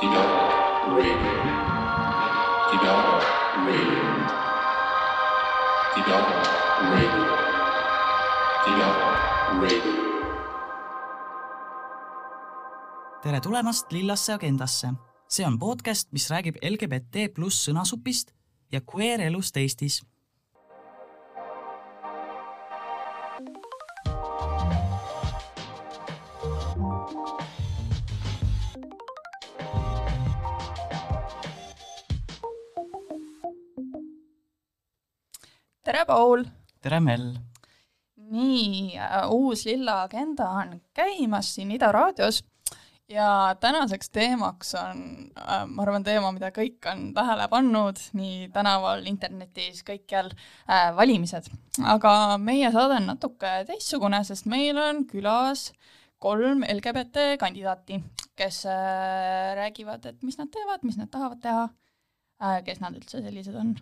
Develop Radio. Develop Radio. Develop Radio. Develop Radio. tere tulemast Lillasse agendasse. see on podcast, mis räägib LGBT pluss sõnasupist ja queer elust Eestis. Paul! tere, Mell! nii äh,, uus lilla agenda on käimas siin Ida raadios ja tänaseks teemaks on äh,, ma arvan, teema, mida kõik on tähele pannud nii tänaval, internetis, kõikjal äh,, valimised. aga meie saade on natuke teistsugune, sest meil on külas kolm LGBT kandidaati, kes äh, räägivad, et mis nad teevad, mis nad tahavad teha äh,, kes nad üldse sellised on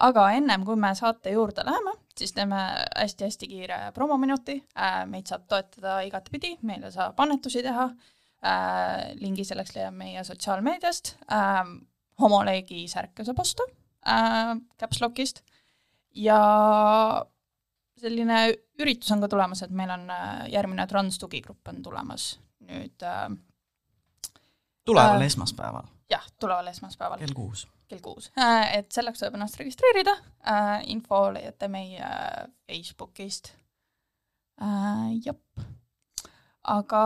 aga ennem kui me saate juurde läheme, siis teeme hästi-hästi kiire promominuti äh,. meid saab toetada igatepidi, meile saab annetusi teha äh,. lingi selleks leiab meie sotsiaalmeediast äh,. homoleegi särke saab osta äh, Caps Lockist ja selline üritus on ka tulemas, et meil on järgmine transtugigrupp on tulemas nüüd tuleval Äh, esmaspäeval jah, tuleval esmaspäeval kell kuus. Kell kuus. Et selleks tuleb ennast registreerida, info leiate meie Facebookist. Jep. aga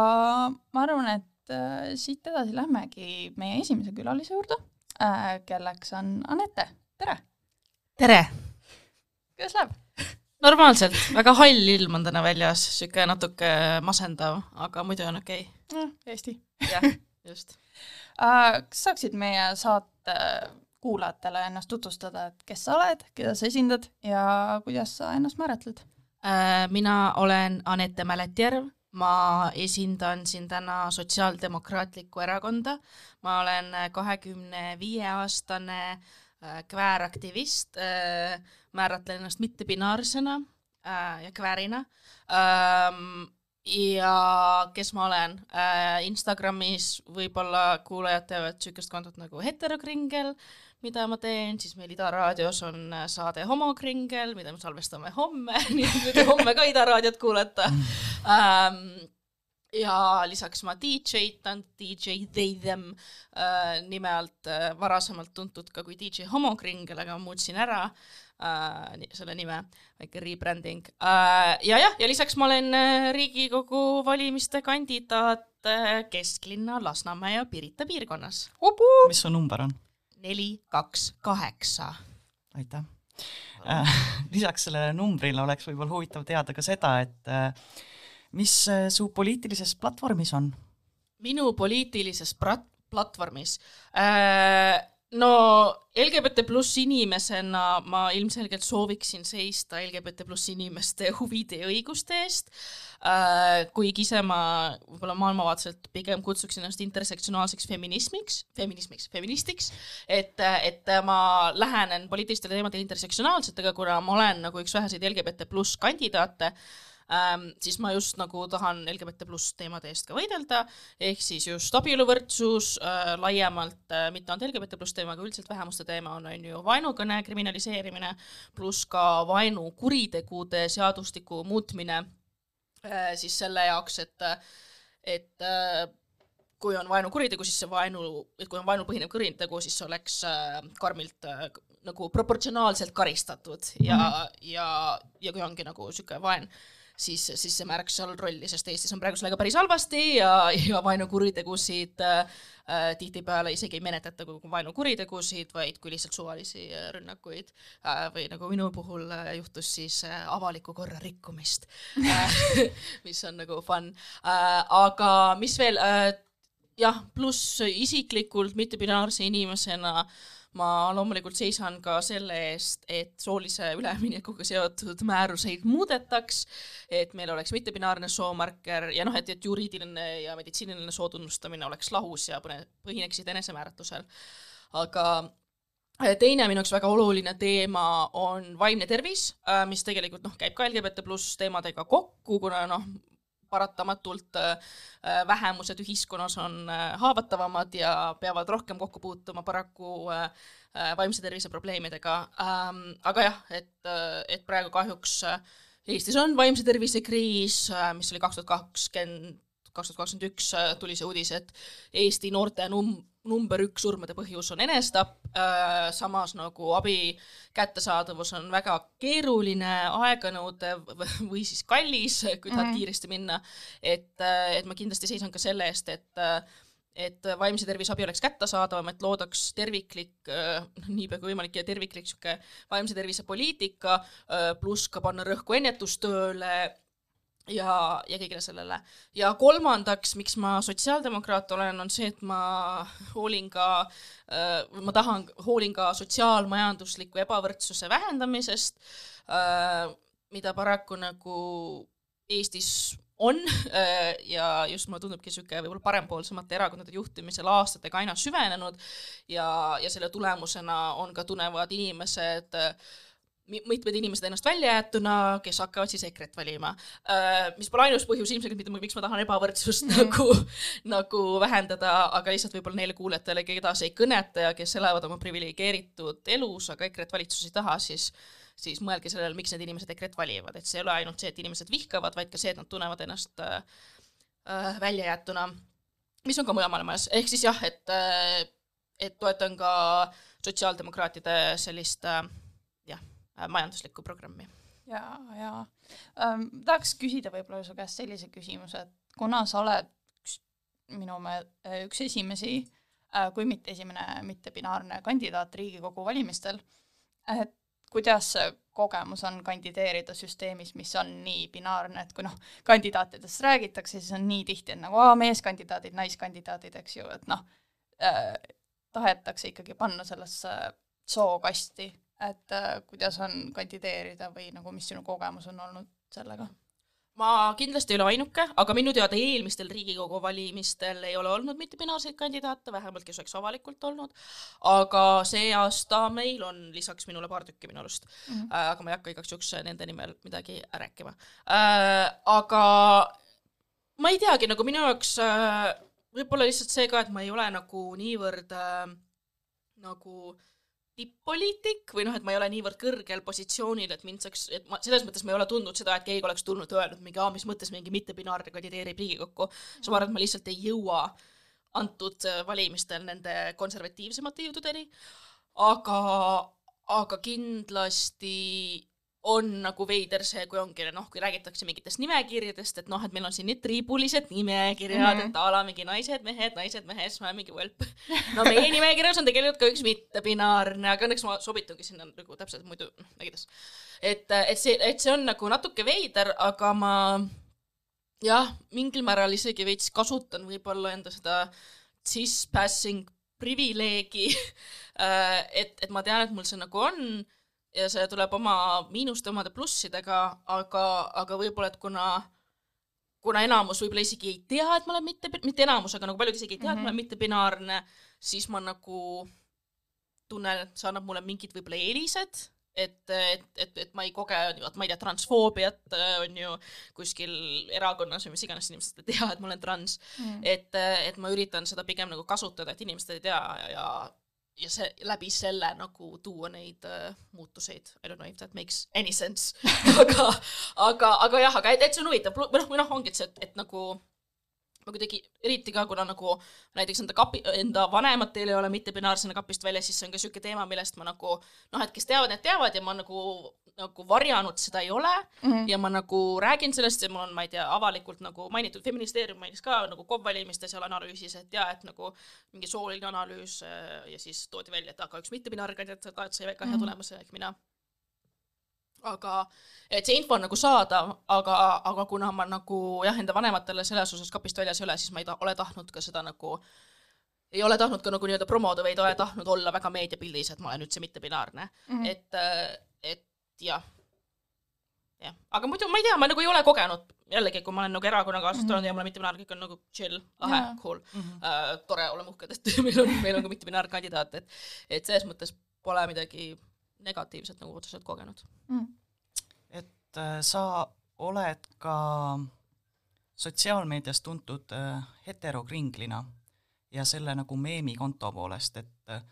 ma arvan, et äh, siit edasi lähmegi meie esimese külalise juurde, kelleks on Anette, tere! tere! kuidas läheb? normaalselt, väga hall ilm on täna väljas, sihuke natuke masendav, aga muidu on okei Eesti. okay.. jah, just. kas saaksid meie saate kuulajatele ennast tutvustada, et kes sa oled, keda sa esindad ja kuidas sa ennast määratled? Äh, mina olen Anette Mäletjärv, ma esindan siin täna Sotsiaaldemokraatlikku Erakonda, ma olen kahekümne viie aastane äh, kvääraktivist, määratlen ennast mittebinaarsena äh, ja kväärina. Ähm, ja kes ma olen? Äh,, Instagramis võib-olla kuulajad teavad niisugust kontot nagu Heterokringel, mida ma teen, siis meil Ida raadios on äh, saade Homokringel, mida me salvestame homme nii et võite homme ka Ida raadiot kuulata ähm, ja lisaks ma DJ-tan, DJ They Them äh, nime alt äh, varasemalt tuntud ka kui DJ Homokringel, aga ma muutsin ära ni- selle nime, väike rebranding äh,. ja jah, ja lisaks ma olen Riigikogu valimiste kandidaat Kesklinna, Lasnamäe ja Pirita piirkonnas. mis su number on? neli, kaks, kaheksa. aitäh äh. lisaks sellele numbrile oleks võib-olla huvitav teada ka seda, et äh, mis äh, su poliitilises platvormis on? minu poliitilises prat-, platvormis äh, no LGBT pluss inimesena ma ilmselgelt sooviksin seista LGBT pluss inimeste huvide ja õiguste eest. Äh,, kuigi ise ma võib-olla maailmavaateliselt pigem kutsuksin ennast intersektsionaalseks feminismiks, feminismiks, feministiks, et, et ma lähenen poliitilistele teemadele intersektsionaalsetega, kuna ma olen nagu üks väheseid LGBT pluss kandidaate ähm,, siis ma just nagu tahan LGBT pluss teemade eest ka võidelda, ehk siis just abieluvõrdsus äh, laiemalt äh,, mitte ainult LGBT pluss teema, aga üldiselt vähemuste teema on, on ju vaenukõne kriminaliseerimine, pluss ka vaenukuritegude seadustiku muutmine äh, siis selle jaoks, et, et äh, kui on vaenukuritegu, siis see vaenu, et kui on vaenupõhinev kuritegu, siis see oleks äh, karmilt äh, nagu proportsionaalselt karistatud ja mm, -hmm. ja, ja kui ongi nagu niisugune vaen, siis, siis see märks seal rolli, sest Eestis on praegu sellega päris halvasti ja, ja vaenukuritegusid äh, äh, tihtipeale isegi ei menetleta kui vaenukuritegusid, vaid kui lihtsalt suvalisi äh, rünnakuid äh, või nagu minu puhul äh, juhtus siis äh, avaliku korra rikkumist äh, mis on nagu fun äh,. aga mis veel äh,, jah, pluss isiklikult mittebinaarse inimesena ma loomulikult seisan ka selle eest, et soolise üleminekuga seotud määruseid muudetaks, et meil oleks mittebinaarne soomarker ja noh, et, et juriidiline ja meditsiiniline sootunnustamine oleks lahus ja põhineksid enesemääratlusel. aga äh, teine minu jaoks väga oluline teema on vaimne tervis, mis tegelikult noh, käib ka LGBT pluss teemadega kokku, kuna noh, paratamatult äh, äh, vähemused ühiskonnas on äh, haavatavamad ja peavad rohkem kokku puutuma paraku vaimse tervise probleemidega ähm,. aga jah, et, et praegu kahjuks Eestis on vaimse tervise kriis mis oli kaks tuhat kakskümmend, kaks tuhat kakskümmend üks äh, tuli see uudis, et Eesti noorte num-, number üks surmade põhjus on enesetapp äh,, samas nagu abi kättesaadavus on väga keeruline, aeganõudev või siis kallis, kui tahad mm. -hmm. kiiresti minna. et, et ma kindlasti seisan ka selle eest, et et vaimse tervise abi oleks kättesaadavam, et loodaks terviklik, niipea kui võimalik ja terviklik niisugune vaimse tervise poliitika, pluss ka panna rõhku ennetustööle ja, ja kõigele sellele. ja kolmandaks, miks ma sotsiaaldemokraat olen, on see, et ma hoolin ka, ma tahan, hoolin ka sotsiaalmajandusliku ebavõrdsuse vähendamisest, mida paraku nagu Eestis on ja just mulle tundubki niisugune võib-olla parempoolsemate erakondade juhtimisel aastatega aina süvenenud ja, ja selle tulemusena on ka tunnevad inimesed mitmed inimesed ennast välja jäetuna, kes hakkavad siis EKRE-t valima. mis pole ainus põhjus ilmselgelt, mida, miks ma tahan ebavõrdsust mm nagu, nagu vähendada, aga lihtsalt võib-olla neile kuulajatele, keda see ei kõneta ja kes elavad oma priviligeeritud elus, aga EKRE-t valitsus ei taha, siis siis mõelge sellele, miks need inimesed EKRE-t valivad, et see ei ole ainult see, et inimesed vihkavad, vaid ka see, et nad tunnevad ennast äh, äh, väljajäetuna, mis on ka mujal maailmas, ehk siis jah, et äh, et toetan ka sotsiaaldemokraatide sellist äh, majanduslikku programmi. ja, ja ähm, tahaks küsida võib-olla su käest sellise küsimuse, et kuna sa oled üks minu me-, üks esimesi äh,, kui mitte esimene mittebinaarne kandidaat Riigikogu valimistel, et kuidas see kogemus on kandideerida süsteemis, mis on nii binaarne, et kui noh, kandidaatidest räägitakse, siis on nii tihti, et nagu aa, meeskandidaadid, naiskandidaadid, eks ju, et noh äh,, tahetakse ikkagi panna sellesse sookasti, et äh, kuidas on kandideerida või nagu mis sinu kogemus on olnud sellega? ma kindlasti ei ole ainuke, aga minu teada eelmistel Riigikogu valimistel ei ole olnud mittebinaarseid kandidaate, vähemalt kes oleks avalikult olnud, aga see aasta meil on lisaks minule paar tükki minu arust mm, -hmm. äh, aga ma ei hakka igaks juhuks nende nimel midagi rääkima äh,. aga ma ei teagi, nagu minu jaoks äh, võib-olla lihtsalt see ka, et ma ei ole nagu niivõrd äh, nagu tipp-poliitik või noh, et ma ei ole niivõrd kõrgel positsioonil, et mind saaks, et ma selles mõttes ma ei ole tundnud seda, et keegi oleks tulnud ja öelnud mingi, aa, mis mõttes mingi mittebinaarne kandideerib Riigikokku. siis ma arvan, et ma lihtsalt ei jõua antud valimistel nende konservatiivsemate jõududeni. aga, aga kindlasti on nagu veider see, kui ongi noh, kui räägitakse mingitest nimekirjadest, et noh, et meil on siin need triibulised nimekirjad mm, -hmm. et a la mingi naised, mehed, naised, mehed, siis ma olen mingi välp. no meie nimekirjas on tegelikult ka üks mittebinaarne, aga õnneks ma sobitungi sinna nagu täpselt muidu, nägides. et, et see, et see on nagu natuke veider, aga ma jah, mingil määral isegi veits kasutan võib-olla enda seda cis-passing privileegi et, et ma tean, et mul see nagu on ja see tuleb oma miinuste, omade plussidega, aga, aga võib-olla, et kuna, kuna enamus võib-olla isegi ei tea, et ma olen mitte, mitte enamus, aga nagu paljud isegi ei tea mm, -hmm. et ma olen mittebinaarne, siis ma nagu tunnen, et see annab mulle mingid võib-olla eelised, et, et, et, et ma ei koge, ma ei tea, transfoobiat on ju kuskil erakonnas või mis iganes inimesed ei tea, et ma olen trans mm., et, et ma üritan seda pigem nagu kasutada, et inimesed ei tea ja, ja ja see läbi selle nagu tuua neid uh, muutuseid, I don't know if that makes any sense. Aga, aga, aga jah, aga et, et see on huvitav, või noh, või noh, ongi, see, et, et nagu ma kuidagi, eriti ka, kuna nagu näiteks enda kapi, enda vanematel ei ole mittebinaarsena kapist väljas, siis see on ka niisugune teema, millest ma nagu noh, et kes teavad, need teavad ja ma nagu, nagu varjanud seda ei ole mm -hmm. ja ma nagu räägin sellest ja mul on, ma ei tea, avalikult nagu mainitud, Feministeerium mainis ka nagu KOV valimiste seal analüüsis, et jaa, et nagu mingi sooline analüüs ja siis toodi välja, et aga üks mittebinaarne kandidaat sai väga hea mm -hmm. tulemuse ehk mina aga et see info on nagu saadav, aga, aga kuna ma nagu jah, enda vanematele selles osas kapist väljas ei ole, siis ma ei ta, ole tahtnud ka seda nagu, ei ole tahtnud ka nagu nii-öelda promoda või ei ole tahtnud olla väga meediapildis, et ma olen üldse mittebinaarne mm. -hmm. et, et jah, jah, aga muidu ma ei tea, ma nagu ei ole kogenud, jällegi, kui ma olen nagu erakonnakaaslased olnud mm -hmm. ja ma olen mittebinaarne, kõik on nagu chill, lahe, cool mm, -hmm. uh, tore, oleme uhked, et meil on, meil on ka mittebinaarne kandidaat, et et selles mõttes pole midagi negatiivset nagu otseselt kogenud mm. et äh, sa oled ka sotsiaalmeedias tuntud äh, heterokringlina ja selle nagu meemikonto poolest, et äh,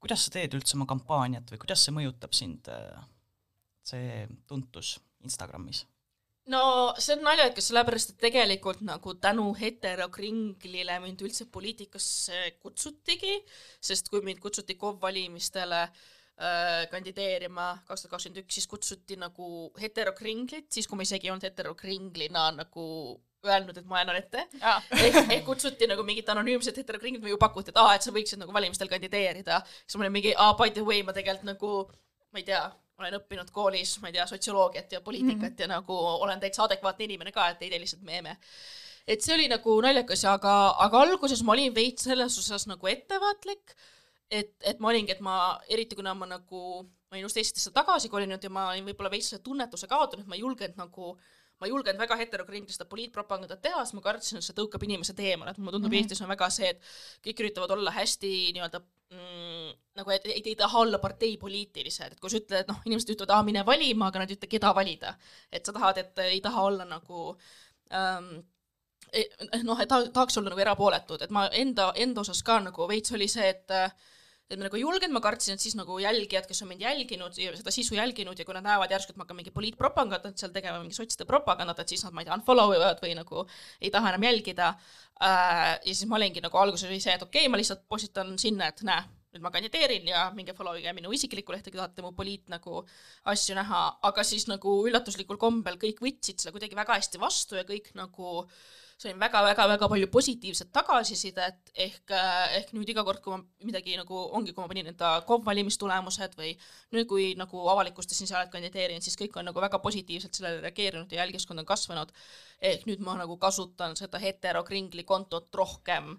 kuidas sa teed üldse oma kampaaniat või kuidas see mõjutab sind äh,, see tuntus Instagramis? no see on naljakas, sellepärast et tegelikult nagu tänu heterokringlile mind üldse poliitikasse kutsutigi, sest kui mind kutsuti KOV valimistele äh, kandideerima kaks tuhat kakskümmend üks, siis kutsuti nagu heterokringlit, siis kui ma isegi ei olnud heterokringlina nagu öelnud, et ma annan ette. ehk, ehk kutsuti nagu mingit anonüümset heterokringlit või pakuti, et aa, et sa võiksid nagu valimistel kandideerida. siis mul oli mingi, aa, by the way, ma tegelikult nagu, ma ei tea, olen õppinud koolis, ma ei tea, sotsioloogiat ja poliitikat mm -hmm. ja nagu olen täitsa adekvaatne inimene ka, et ei tee lihtsalt meeme. et see oli nagu naljakas, aga, aga alguses ma olin veits selles osas nagu ettevaatlik, et, et ma olingi, et ma, eriti kuna ma nagu, ma olin just Eestisse tagasi kolinud ja ma olin võib-olla veits selle tunnetuse kaotanud, ma ei julgenud nagu ma ei julgenud väga heterokriinilist seda poliitpropagandat teha, sest ma kartsin, et see tõukab inimesed eemale, et mulle tundub mm -hmm. Eestis on väga see, et kõik üritavad olla hästi nii-öelda mm, nagu, et ei, ei taha olla parteipoliitilised, et kui sa ütled, et noh, inimesed ütlevad, aa, mine valima, aga nad ei ütle, keda valida. et sa tahad, et ei taha olla nagu ähm, noh, et tahaks olla nagu erapooletud, et ma enda, enda osas ka nagu veits oli see, et äh, et ma nagu ei julgenud, ma kartsin, et siis nagu jälgijad, kes on mind jälginud ja seda sisu jälginud ja kui nad näevad järsku, et ma hakkan mingi poliitpropagandat seal tegema, mingi sotside propagandat, et siis nad, ma ei tea, unfollow ivad või nagu ei taha enam jälgida äh,. ja siis ma olingi nagu alguses oli see, et okei okay,, ma lihtsalt postitan sinna, et näe, nüüd ma kandideerin ja minge follow ige minu isiklikku lehte, kui tahate mu poliit nagu asju näha, aga siis nagu üllatuslikul kombel kõik võtsid selle kuidagi väga hästi vastu ja kõik nagu äh, sain väga-väga-väga palju positiivset tagasisidet, ehk, äh, ehk nüüd iga kord, kui ma midagi nagu ongi, kui ma panin enda KOV valimistulemused või nüüd, kui nagu avalikustasin seal, et kandideerin, siis kõik on nagu väga positiivselt sellele reageerinud ja jälgijaskond on kasvanud. ehk nüüd ma nagu kasutan seda heterokringli kontot rohkem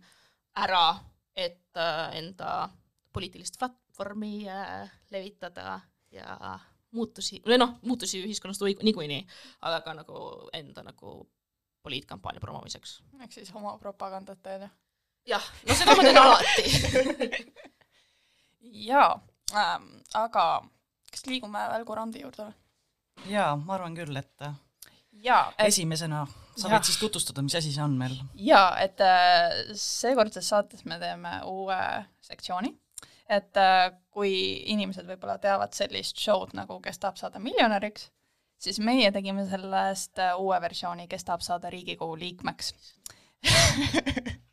ära, et äh, enda poliitilist platvormi äh, levitada ja muutusi, või noh, muutusi ühiskonnas niikuinii, aga ka nagu enda nagu poliitkampaania promomiseks. ehk siis oma propagandat teed? jah, no seda ma teen alati jaa ähm,, aga kas liigume Välgu Randi juurde või? jaa, ma arvan küll, et jaa et... esimesena sa võid siis tutvustada, mis asi see on meil? jaa, et äh, seekordses saates me teeme uue sektsiooni, et äh, kui inimesed võib-olla teavad sellist show'd nagu Kes tahab saada miljonäriks, siis meie tegime sellest äh, uue versiooni, kes tahab saada Riigikogu liikmeks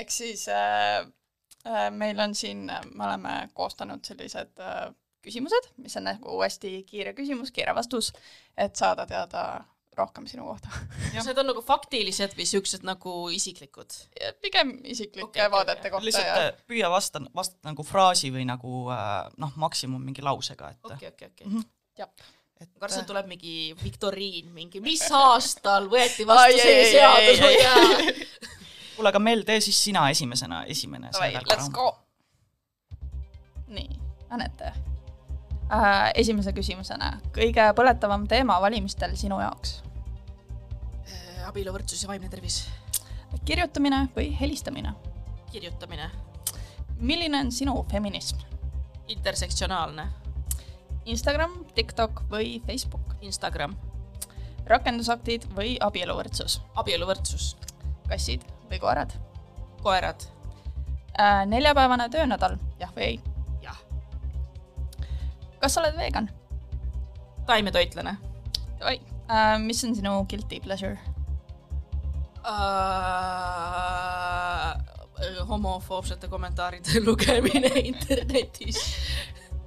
ehk siis äh, äh, meil on siin, me oleme koostanud sellised äh, küsimused, mis on nagu hästi kiire küsimus, kiire vastus, et saada teada rohkem sinu kohta kas need on nagu faktilised või siuksed nagu isiklikud? pigem isiklike okay, vaadete okay, kohta. lihtsalt ja... Äh, püüa vasta, vastata nagu fraasi või nagu äh, noh, maksimum mingi lausega, et. okei, okei, okei. jah et kartsin, et tuleb mingi viktoriin, mingi mis aastal võeti vastu see seadus, ma ei tea. kuule, aga Mel, tee siis sina esimesena, esimene. Let's go. nii, Anette äh,. esimese küsimusena, kõige põletavam teema valimistel sinu jaoks äh,? abieluvõrdsus ja vaimne tervis. kirjutamine või helistamine? kirjutamine. milline on sinu feminism? intersektsionaalne Instagram, TikTok või Facebook? Instagram. rakendusaktid või abieluvõrdsus? abieluvõrdsus. kassid või koerad? koerad äh,. neljapäevane töönädal, jah või ei? jah. kas sa oled vegan? taimetoitlane. oi äh,, mis on sinu guilty pleasure uh,? homofoobsete kommentaaride lugemine internetis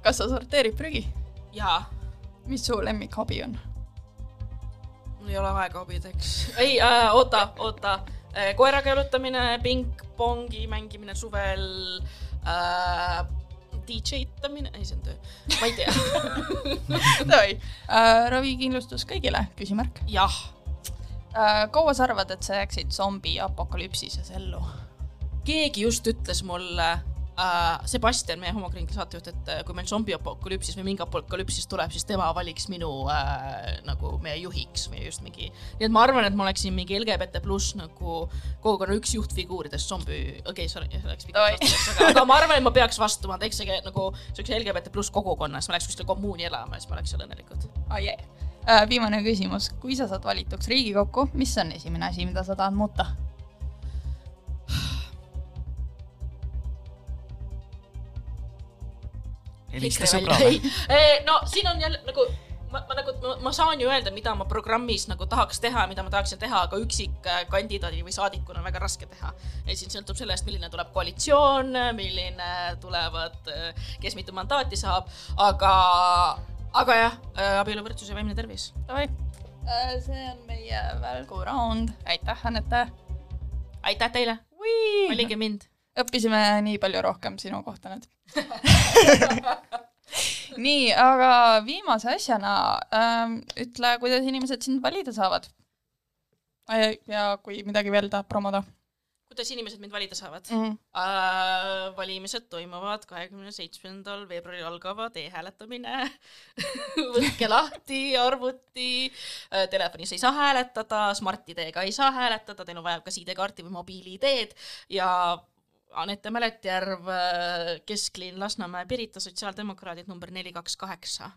kas sa sorteerid prügi? Jaa. mis su lemmikhobi on? mul ei ole aega hobideks. ei äh,, oota, oota äh,. koeraga jalutamine, pingpongi mängimine suvel äh,, DJ-tamine, ei see on töö, ma ei tea Davai äh,, ravikindlustus kõigile, küsimärk? jah äh,. kaua sa arvad, et sa jääksid zombi apokalüpsises ellu? keegi just ütles mulle äh, Sebastian, meie homokringli saatejuht, et äh, kui meil zombiapokalüpsis või mingi apokalüpsis tuleb, siis tema valiks minu äh, nagu meie juhiks või just mingi, nii et ma arvan, et ma oleksin mingi LGBT pluss nagu kogukonna üks juhtfiguuridest zombi, okei okay,, see oleks pikk vastus, aga, aga ma arvan, et ma peaks vastu, ma teeks nagu siukse LGBT pluss kogukonnas, ma läheks kuskile kommuuni elama ja siis ma oleks seal õnnelikult oh,. Yeah. Äh, viimane küsimus, kui sa saad valituks Riigikokku, mis on esimene asi, mida sa tahad muuta? Helista sõbrale no siin on jälle nagu ma, ma nagu, ma saan ju öelda, mida ma programmis nagu tahaks teha, mida ma tahaksin teha, aga üksikkandidaadi või saadikuna on väga raske teha. ja siin sõltub sellest, milline tuleb koalitsioon, milline tulevad, kes mitu mandaati saab, aga, aga jah, abieluvõrdsus ja vaimne tervis. See on meie välguraund, aitäh, Anette. aitäh teile, valige mind. Õppisime nii palju rohkem sinu kohta nüüd nii, aga viimase asjana ähm, ütle, kuidas inimesed sind valida saavad. ja kui midagi veel tahad promoda. kuidas inimesed mind valida saavad mm? -hmm. Äh, valimised toimuvad kahekümne seitsmendal veebruaril algavad e-hääletamine võtke lahti arvuti äh,, telefonis ei saa hääletada, Smart-ID-ga ei saa hääletada, teil on vaja kas ID-kaarti või mobiil-ID-d ja Anette Mäletjärv, kesklinn Lasnamäe, Pirita, sotsiaaldemokraadid number neli, kaks, kaheksa.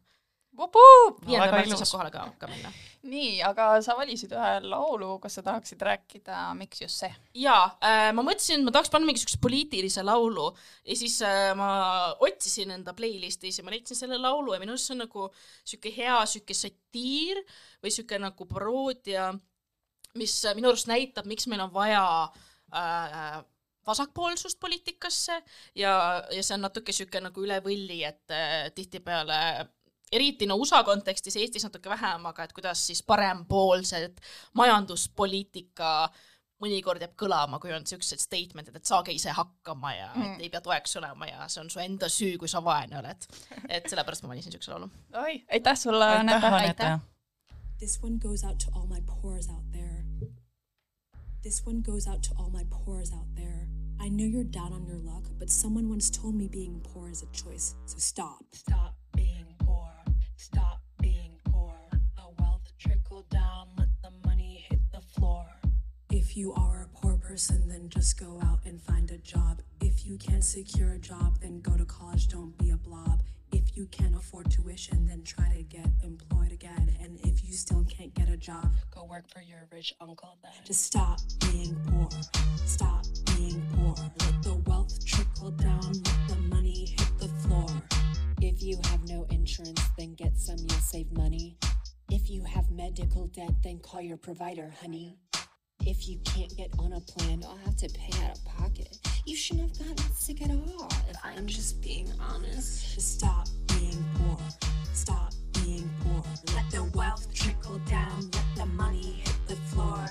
viiendal märtsil saab kohale ka, ka minna. nii, aga sa valisid ühe laulu, kas sa tahaksid rääkida, miks just see? jaa äh,, ma mõtlesin, et ma tahaks panna mingisuguse poliitilise laulu ja siis äh, ma otsisin enda playlist'is ja ma leidsin selle laulu ja minu arust see on nagu sihuke hea sihuke satiir või sihuke nagu paroodia, mis minu arust näitab, miks meil on vaja äh, vasakpoolsust poliitikasse ja, ja see on natuke sihuke nagu üle võlli, et äh, tihtipeale eriti no USA kontekstis, Eestis natuke vähem, aga et kuidas siis parempoolsed majanduspoliitika mõnikord jääb kõlama, kui on siuksed statement'id, et saage ise hakkama ja mm. et ei pea toeks olema ja see on su enda süü, kui sa vaene oled. et sellepärast ma valisin siukse laulu. oi, aitäh sulle, Anette. aitäh. This one goes out to all my pores out there. This one goes out to all my pores out there. I know you're down on your luck, but someone once told me being poor is a choice. So stop. Stop being poor. Stop being poor. Let the wealth trickle down. Let the money hit the floor. If you are a poor person, then just go out and find a job. If you can't secure a job, then go to college. Don't be a blob. If you can't afford tuition, then try to get employed again. And if you still can't get a job, Go work for your rich uncle then. just stop being poor. Stop being poor. Let the wealth trickle down. Let the money hit the floor. If you have no insurance, then get some, you'll save money. If you have medical debt, then call your provider, honey. If you can't get on a plan, I'll have to pay out of pocket. You shouldn't have gotten sick at all, if I'm just being honest. Just stop being poor. Stop being poor. Let the wealth trickle down. Let the money hit the floor.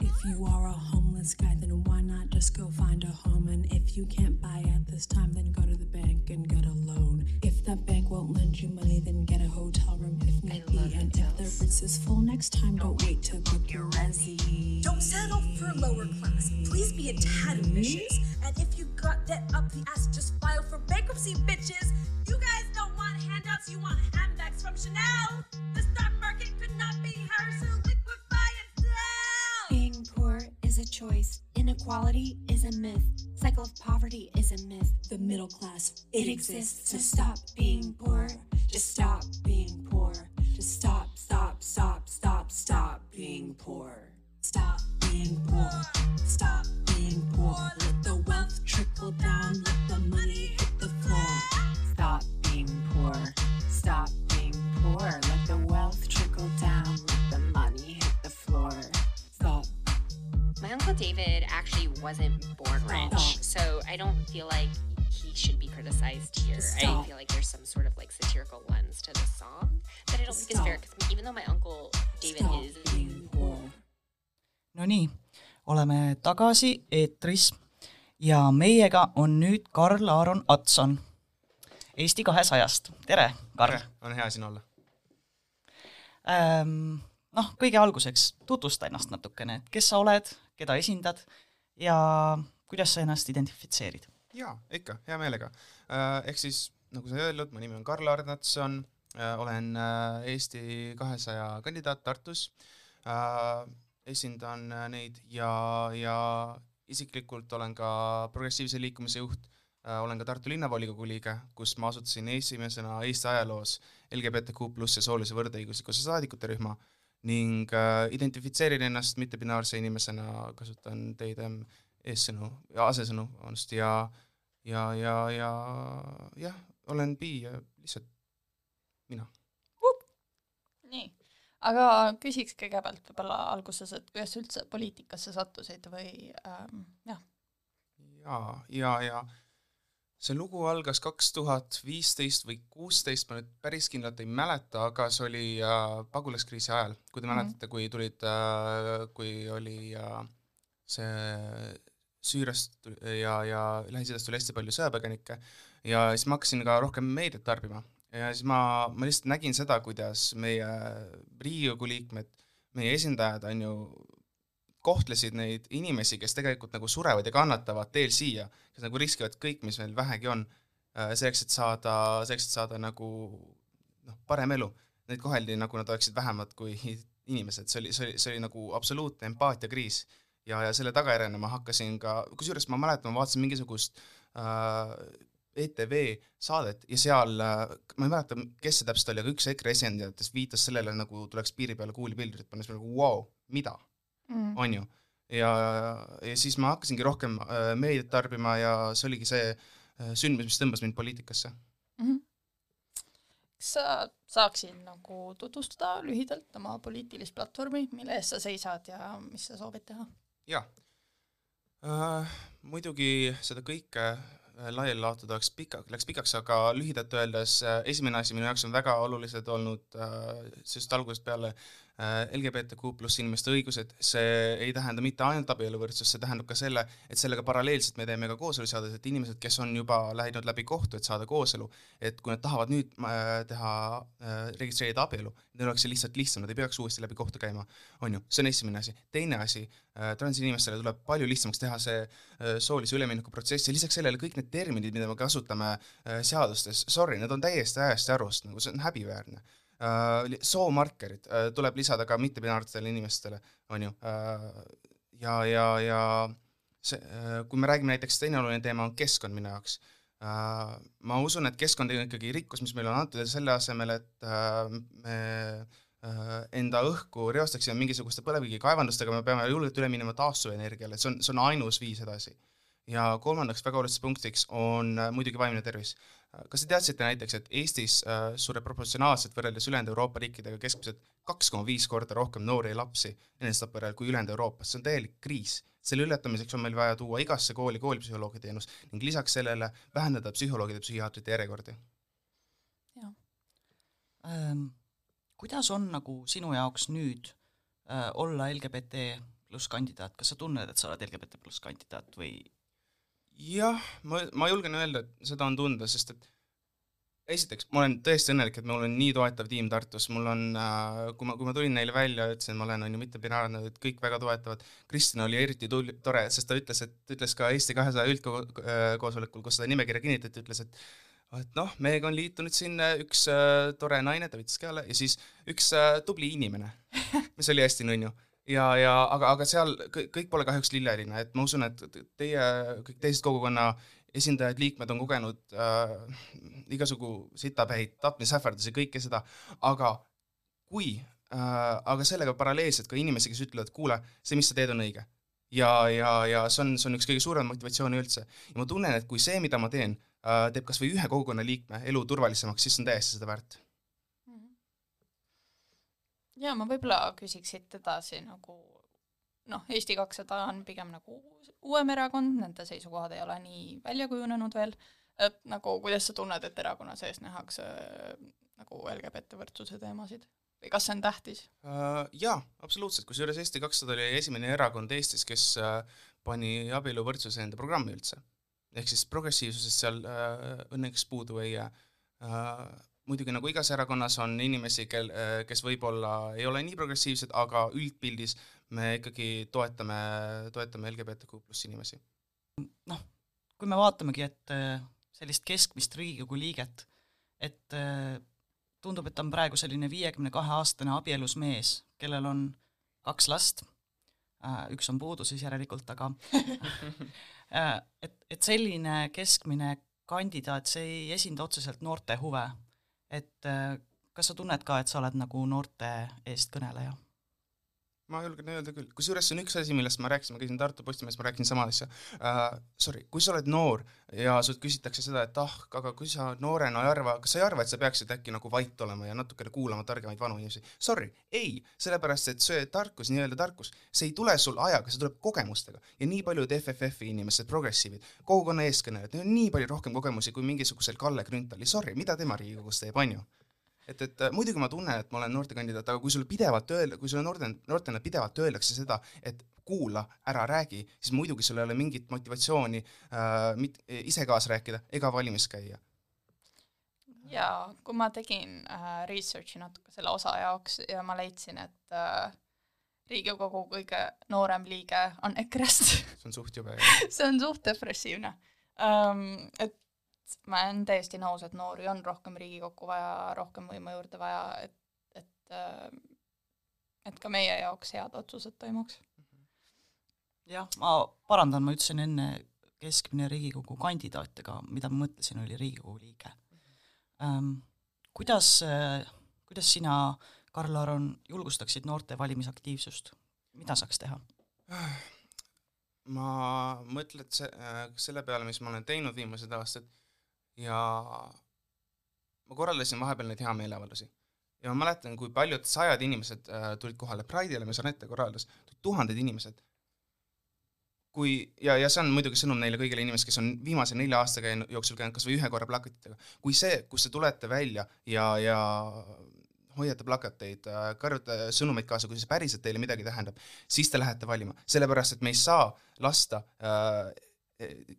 If you are a homeless guy, then why not just go find a home? And if you can't buy at this time, then go to the bank and get a loan. If the bank won't lend you money, then get a hotel room if need be. And if the Ritz is full next time, don't wait to book your resi. Don't settle for lower class. Please be a tad ambitious. And if you got debt up the ass, just file for bankruptcy, bitches. You guys don't want handouts, you want handbags from Chanel. The stock market could not be hers, so liquefy itself. Being poor is a choice. Inequality is a myth. Cycle of poverty is a myth. The middle class, It exists, so stop being poor. Just stop being poor. Just stop, stop, stop, stop, stop being poor. Stop being poor. Stop being poor. Let the wealth trickle down. Let the money hit the floor. Stop being poor. Stop being poor. Let the wealth trickle down. Let the money hit the floor. Stop. My uncle David actually wasn't born rich, so I don't feel like he should be criticized here. I Stop. feel like there's some sort of like satirical lens to the song that I don't think is fair. Because even though my uncle David Stop is. Nonii, oleme tagasi eetris ja meiega on nüüd Karl Aaron Atson Eesti kahesajast. tere, Karl! on hea siin olla. Ähm, noh, kõige alguseks tutvusta ennast natukene, et kes sa oled, keda esindad ja kuidas sa ennast identifitseerid? jaa, ikka, hea meelega. Ehk siis, nagu sai öeldud, mu nimi on Karl Arnatson, olen äh, Eesti kahesaja kandidaat Tartus, esindan äh, neid ja, ja isiklikult olen ka progressiivse liikumise juht, olen ka Tartu linnavolikogu liige, kus ma asutasin esimesena Eesti ajaloos LGBTQ pluss ja soolise võrdõiguslikkuse saadikute rühma ning äh, identifitseerin ennast mittebinaarse inimesena, kasutan teidem eessõnu ja asesõnu, vabandust, ja ja, ja, ja jah, olen bi ja lihtsalt mina. nii, aga küsiks kõigepealt võib-olla alguses, et kuidas sa üldse poliitikasse sattusid või ähm, jah? ja, ja, ja see lugu algas kaks tuhat viisteist või kuusteist, ma nüüd päris kindlalt ei mäleta, aga see oli äh, pagulaskriisi ajal, kui te mm -hmm. mäletate, kui tulid äh,, kui oli äh, see Süüriast ja, ja Lähis-Idast tuli hästi palju sõjapõgenikke ja siis ma hakkasin ka rohkem meediat tarbima ja siis ma, ma lihtsalt nägin seda, kuidas meie Riigikogu liikmed, meie esindajad on ju kohtlesid neid inimesi, kes tegelikult nagu surevad ja kannatavad teel siia, kes nagu riskivad kõik, mis meil vähegi on, äh, selleks, et saada, selleks, et saada nagu noh, parem elu. Neid koheldi nagu nad oleksid vähemad kui inimesed, see oli, see oli, see oli nagu absoluutne empaatiakriis. ja, ja selle tagajärjena ma hakkasin ka, kusjuures ma mäletan, ma vaatasin mingisugust äh, ETV saadet ja seal äh,, ma ei mäleta, kes see täpselt oli, aga üks EKRE esindajatest viitas sellele, nagu tuleks piiri peale kuulipildrit panna, siis ma nagu vau wow,, mida mm., on ju. ja, ja siis ma hakkasingi rohkem äh, meediat tarbima ja see oligi see äh, sündmus, mis tõmbas mind poliitikasse mm. -hmm. kas sa saaksid nagu tutvustada lühidalt oma poliitilist platvormi, mille eest sa seisad ja mis sa soovid teha? jaa äh,, muidugi seda kõike äh, laiali laotada oleks pika, läks pikaks, aga lühidalt öeldes äh, esimene asi minu jaoks on väga olulised olnud äh, just algusest peale Äh, LGBTQ pluss inimeste õigused, see ei tähenda mitte ainult abieluvõrdsust, see tähendab ka selle, et sellega paralleelselt me teeme ka kooseluseaduse, et inimesed, kes on juba läinud läbi kohtu, et saada kooselu, et kui nad tahavad nüüd äh, teha, äh, registreerida abielu, neil oleks see lihtsalt lihtsam, nad ei peaks uuesti läbi kohtu käima, on ju, see on esimene asi. teine asi, transinimestele tuleb palju lihtsamaks teha see soolise ülemineku protsess ja lisaks sellele kõik need terminid, mida me kasutame seadustes, sorry, need on täiesti ajast ja arust, nagu see on häbiväärne äh, soomarkerid äh, tuleb lisada ka mittebinaarsetele inimestele, on ju äh,, ja, ja, ja see äh,, kui me räägime näiteks, teine oluline teema on keskkond minu jaoks äh,. ma usun, et keskkond on ikkagi rikkus, mis meile on antud ja selle asemel, et äh, me äh, enda õhku reostaksime mingisuguste põlevkivikaevandustega, me peame julgelt üle minema taastuvenergiale, see on, see on ainus viis edasi. ja kolmandaks väga oluliseks punktiks on äh, muidugi vaimne tervis kas te teadsite näiteks, et Eestis äh, sureb proportsionaalselt võrreldes ülejäänud Euroopa riikidega keskmiselt kaks koma viis korda rohkem noori lapsi enesetapujärel kui ülejäänud Euroopas, see on täielik kriis. selle ületamiseks on meil vaja tuua igasse kooli koolipsühholoogi teenus ning lisaks sellele vähendada psühholoogide, psühhiaatrite järjekordi. jah ähm,. kuidas on nagu sinu jaoks nüüd äh, olla LGBT pluss kandidaat, kas sa tunned, et sa oled LGBT pluss kandidaat või jah, ma, ma julgen öelda, et seda on tunda, sest et esiteks, ma olen tõesti õnnelik, et mul on nii toetav tiim Tartus, mul on äh,, kui ma, kui ma tulin neile välja, ütlesin, ma olen, on ju, mittepinaarne, et kõik väga toetavad. Kristjan oli eriti tuli, tore, sest ta ütles, et, ütles ka Eesti kahesaja üldkoosolekul, kus seda nimekirja kinnitati, ütles, et et noh, meiega on liitunud siin üks äh, tore naine, ta võttis käele, ja siis üks äh, tubli inimene, mis oli hästi nunnu ja, ja aga, aga seal kõik, pole kahjuks lilleline, et ma usun, et teie, kõik teised kogukonna esindajad, liikmed on kogenud äh, igasugu sitapäid, tapmisähvardusi, kõike seda, aga kui äh,, aga sellega paralleelselt ka inimesi, kes ütlevad, kuule, see, mis sa teed, on õige. ja, ja, ja see on, see on üks kõige suurem motivatsioon üldse. ja ma tunnen, et kui see, mida ma teen äh,, teeb kas või ühe kogukonna liikme elu turvalisemaks, siis on täiesti seda väärt ja ma võib-olla küsiks siit edasi nagu noh, Eesti kakssada on pigem nagu uuem erakond, nende seisukohad ei ole nii välja kujunenud veel, et nagu kuidas sa tunned, et erakonna sees nähakse nagu LGBT võrdsuse teemasid? või kas see on tähtis uh,? Jaa, absoluutselt, kusjuures Eesti kakssada oli esimene erakond Eestis, kes uh, pani abieluvõrdsuse enda programmi üldse. ehk siis progressiivsusest seal uh, õnneks puudu ei jää uh, muidugi nagu igas erakonnas on inimesi, kel, äh, kes võib-olla ei ole nii progressiivsed, aga üldpildis me ikkagi toetame, toetame LGBTQ pluss inimesi. noh, kui me vaatamegi, et äh, sellist keskmist Riigikogu liiget, et äh, tundub, et ta on praegu selline viiekümne kahe aastane abielus mees, kellel on kaks last, üks on puudu siis järelikult, aga et et selline keskmine kandidaat, see ei esinda otseselt noorte huve. Et äh, kas sa tunned ka, et sa oled nagu noorte eestkõneleja? Ma julgen öelda küll, kusjuures see on üks asi, millest ma rääkisin, ma käisin Tartu Postimehes, ma rääkisin sama asja uh,. Sorry, kui sa oled noor ja sult küsitakse seda, et ah, aga kui sa noorena ei arva, kas sa ei arva, et sa peaksid äkki nagu vait olema ja natukene kuulama targemaid vanu inimesi? Sorry, ei, sellepärast et see tarkus, nii-öelda tarkus, see ei tule sul ajaga, see tuleb kogemustega. Ja nii paljud FFF-i inimesed, progressiivid, kogukonna eeskõnelejad, neil on nii palju rohkem kogemusi kui mingisugusel Kalle Grünthali, sorry, mida tema Riigikogus teeb, on ju et, et äh, muidugi ma tunnen, et ma olen noortekandidaat, aga kui sulle pidevalt öelda, kui sulle noorte, noortena pidevalt öeldakse seda, et kuula, ära räägi, siis muidugi sul ei ole mingit motivatsiooni äh, mit, ise kaasa rääkida ega valimis käia. ja kui ma tegin äh, research'i natuke selle osa jaoks ja ma leidsin, et äh, Riigikogu kõige noorem liige on EKRE-st see on suht jube, see on suht depressiivne um,. et ma olen täiesti nõus, et noori on rohkem Riigikokku vaja, rohkem võimu juurde vaja, et, et äh, et ka meie jaoks head otsused toimuks. jah, ma parandan, ma ütlesin enne keskmine Riigikogu kandidaat, aga mida ma mõtlesin, oli Riigikogu liige ähm,. Kuidas, kuidas sina, Karl-Aron, julgustaksid noorte valimisaktiivsust, mida saaks teha? ma mõtlen, et see, selle peale, mis ma olen teinud viimased aastad ja ma korraldasin vahepeal neid hea meeleavaldusi. ja ma mäletan, kui paljud sajad inimesed äh, tulid kohale, Pride'ile me Sanette korraldas, tuhanded inimesed. kui, ja, ja see on muidugi sõnum neile kõigile inimestele, kes on viimase nelja aasta käinud, jooksul käinud kas või ühe korra plakatitega. kui see, kus te tulete välja ja, ja hoiate plakateid, karjute sõnumeid kaasa, kui see päriselt teile midagi tähendab, siis te lähete valima, sellepärast et me ei saa lasta äh,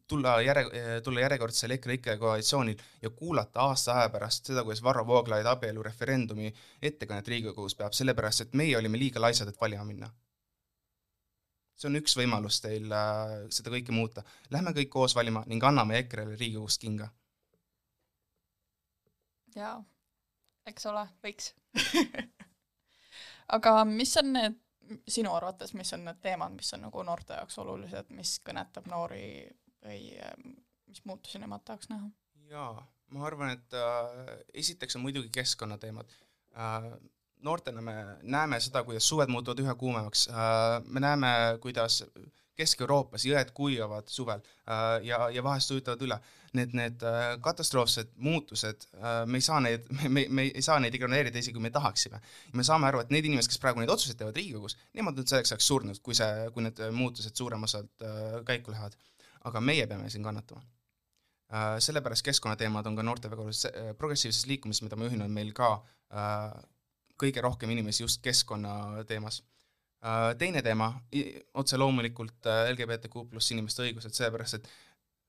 tulla järje, tulla järjekordsel EKRIKE koalitsioonil ja kuulata aasta aja pärast seda, kuidas Varro Vooglaid abielureferendumi ettekannet Riigikogus peab, sellepärast et meie olime liiga laisad, et valima minna. see on üks võimalus teil äh, seda kõike muuta. Lähme kõik koos valima ning anname EKRE-le Riigikogust kinga. jaa, eks ole, võiks aga mis on need sinu arvates, mis on need teemad, mis on nagu noorte jaoks olulised, mis kõnetab noori või ähm, mis muutusi nemad tahaks näha? jaa, ma arvan, et äh, esiteks on muidugi keskkonnateemad äh,. Noortena me näeme seda, kuidas suved muutuvad üha kuumemaks äh,, me näeme, kuidas Kesk-Euroopas jõed kuivavad suvel äh, ja, ja vahest ujutavad üle. Need, need äh, katastroofsed muutused me ei saa neid, me, me ei saa neid ignoreerida, isegi kui me tahaksime. me saame aru, et need inimesed, kes praegu neid otsuseid teevad Riigikogus, nemad on selleks ajaks surnud, kui see, kui need muutused suurem osalt käiku lähevad. aga meie peame siin kannatama sellepärast keskkonnateemad on ka noorte väga olulised, progressiivses liikumises, mida ma juhin, on meil ka kõige rohkem inimesi just keskkonna teemas Äh, teine teema, otse loomulikult äh, LGBTQ pluss inimeste õigused, sellepärast et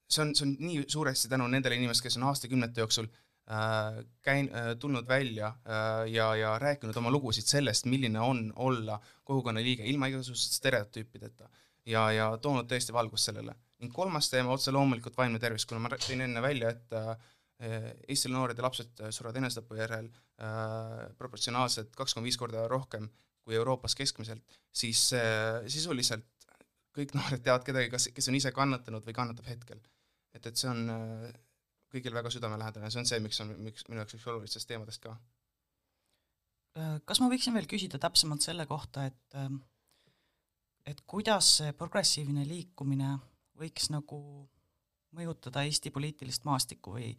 see on, see on nii suuresti tänu nendele inimestele, kes on aastakümnete jooksul äh, käin- äh,, tulnud välja äh, ja, ja rääkinud oma lugusid sellest, milline on olla kogukonna liige ilma igasuguste stereotüüpideta ja, ja toonud tõesti valgust sellele. ning kolmas teema, otse loomulikult vaimne tervis, kuna ma tõin enne välja, et äh, Eesti noored ja lapsed surevad enesetapu järel äh, proportsionaalselt kaks koma viis korda rohkem kui Euroopas keskmiselt, siis äh, sisuliselt kõik noored teavad kedagi, kas, kes on ise kannatanud või kannatab hetkel. et, et see on äh, kõigil väga südamelähedane, see on see, miks on, miks minu jaoks üks olulistest teemadest ka. Äh, kas ma võiksin veel küsida täpsemalt selle kohta, et et kuidas see progressiivne liikumine võiks nagu mõjutada Eesti poliitilist maastikku või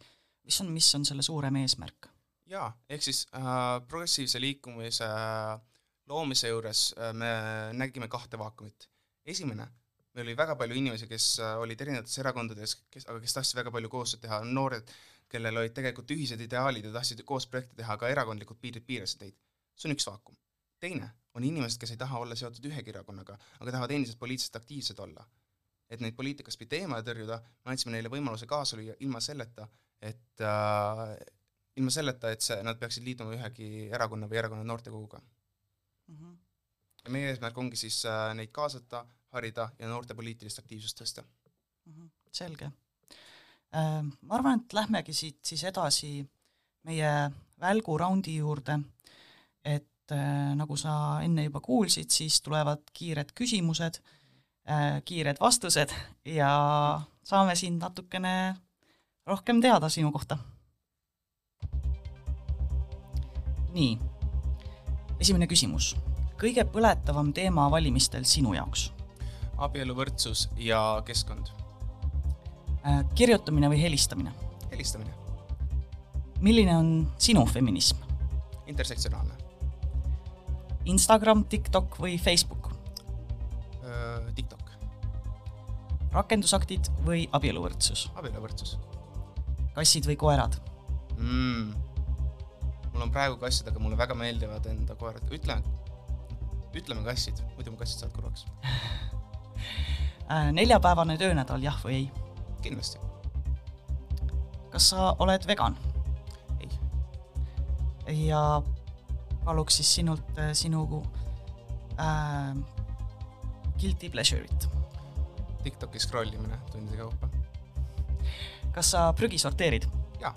mis on, mis on selle suurem eesmärk? jaa, ehk siis äh, progressiivse liikumise äh, loomise juures äh, me nägime kahte vaakumit. esimene, meil oli väga palju inimesi, kes äh, olid erinevates erakondades, kes, aga kes tahtsid väga palju koostööd teha, noored, kellel olid tegelikult ühised ideaalid ja tahtsid koos projekte teha, aga erakondlikud piirid piirasid neid. see on üks vaakum. teine on inimesed, kes ei taha olla seotud ühegi erakonnaga, aga tahavad endiselt poliitiliselt aktiivsed olla. et neid poliitikast mitte eemale tõrjuda, me andsime neile võimaluse kaasa lüüa ilma selleta, et äh, ilma selleta, et see, nad peaksid liituma ühegi erakonna või erakonna noortekoguga mm. -hmm. ja meie eesmärk ongi siis äh, neid kaasata, harida ja noorte poliitilist aktiivsust tõsta mm. -hmm. selge äh,. ma arvan, et lähmegi siit siis edasi meie välguraundi juurde, et äh, nagu sa enne juba kuulsid, siis tulevad kiired küsimused äh,, kiired vastused ja saame sind natukene rohkem teada sinu kohta. nii, esimene küsimus. kõige põletavam teema valimistel sinu jaoks? abieluvõrdsus ja keskkond. Äh, kirjutamine või helistamine? helistamine. milline on sinu feminism? intersektsionaalne. Instagram, TikTok või Facebook? TikTok. rakendusaktid või abieluvõrdsus? abieluvõrdsus kassid või koerad mm.? mul on praegu kassid, aga mulle väga meeldivad enda koerad, ütleme, ütleme kassid, muidu mu kassid saavad kurvaks äh, neljapäevane töönädal, jah või ei? kindlasti. kas sa oled vegan? ei. ja paluks siis sinult äh, sinu äh, guilty pleasure'it. TikToki scroll imine tundide kaupa. Kas sa prügi sorteerid? jaa.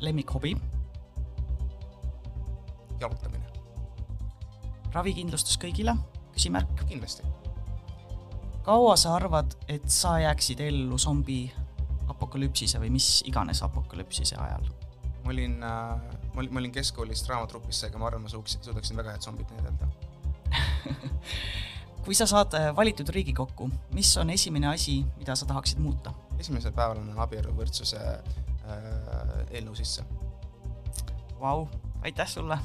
lemmikhobi? jalutamine. ravikindlustus kõigile? küsimärk. kindlasti. kaua sa arvad, et sa jääksid ellu zombi apokalüpsise või mis iganes apokalüpsise ajal? ma olin äh,, ma olin, ma olin keskkoolist draamatrupis, seega ma arvan, ma suuksin, suudaksin väga head zombit näidelda kui sa saad äh, valitud Riigikokku, mis on esimene asi, mida sa tahaksid muuta? Esimesel päeval annan abieluvõrdsuse äh, eelnõu sisse. Vau, aitäh sulle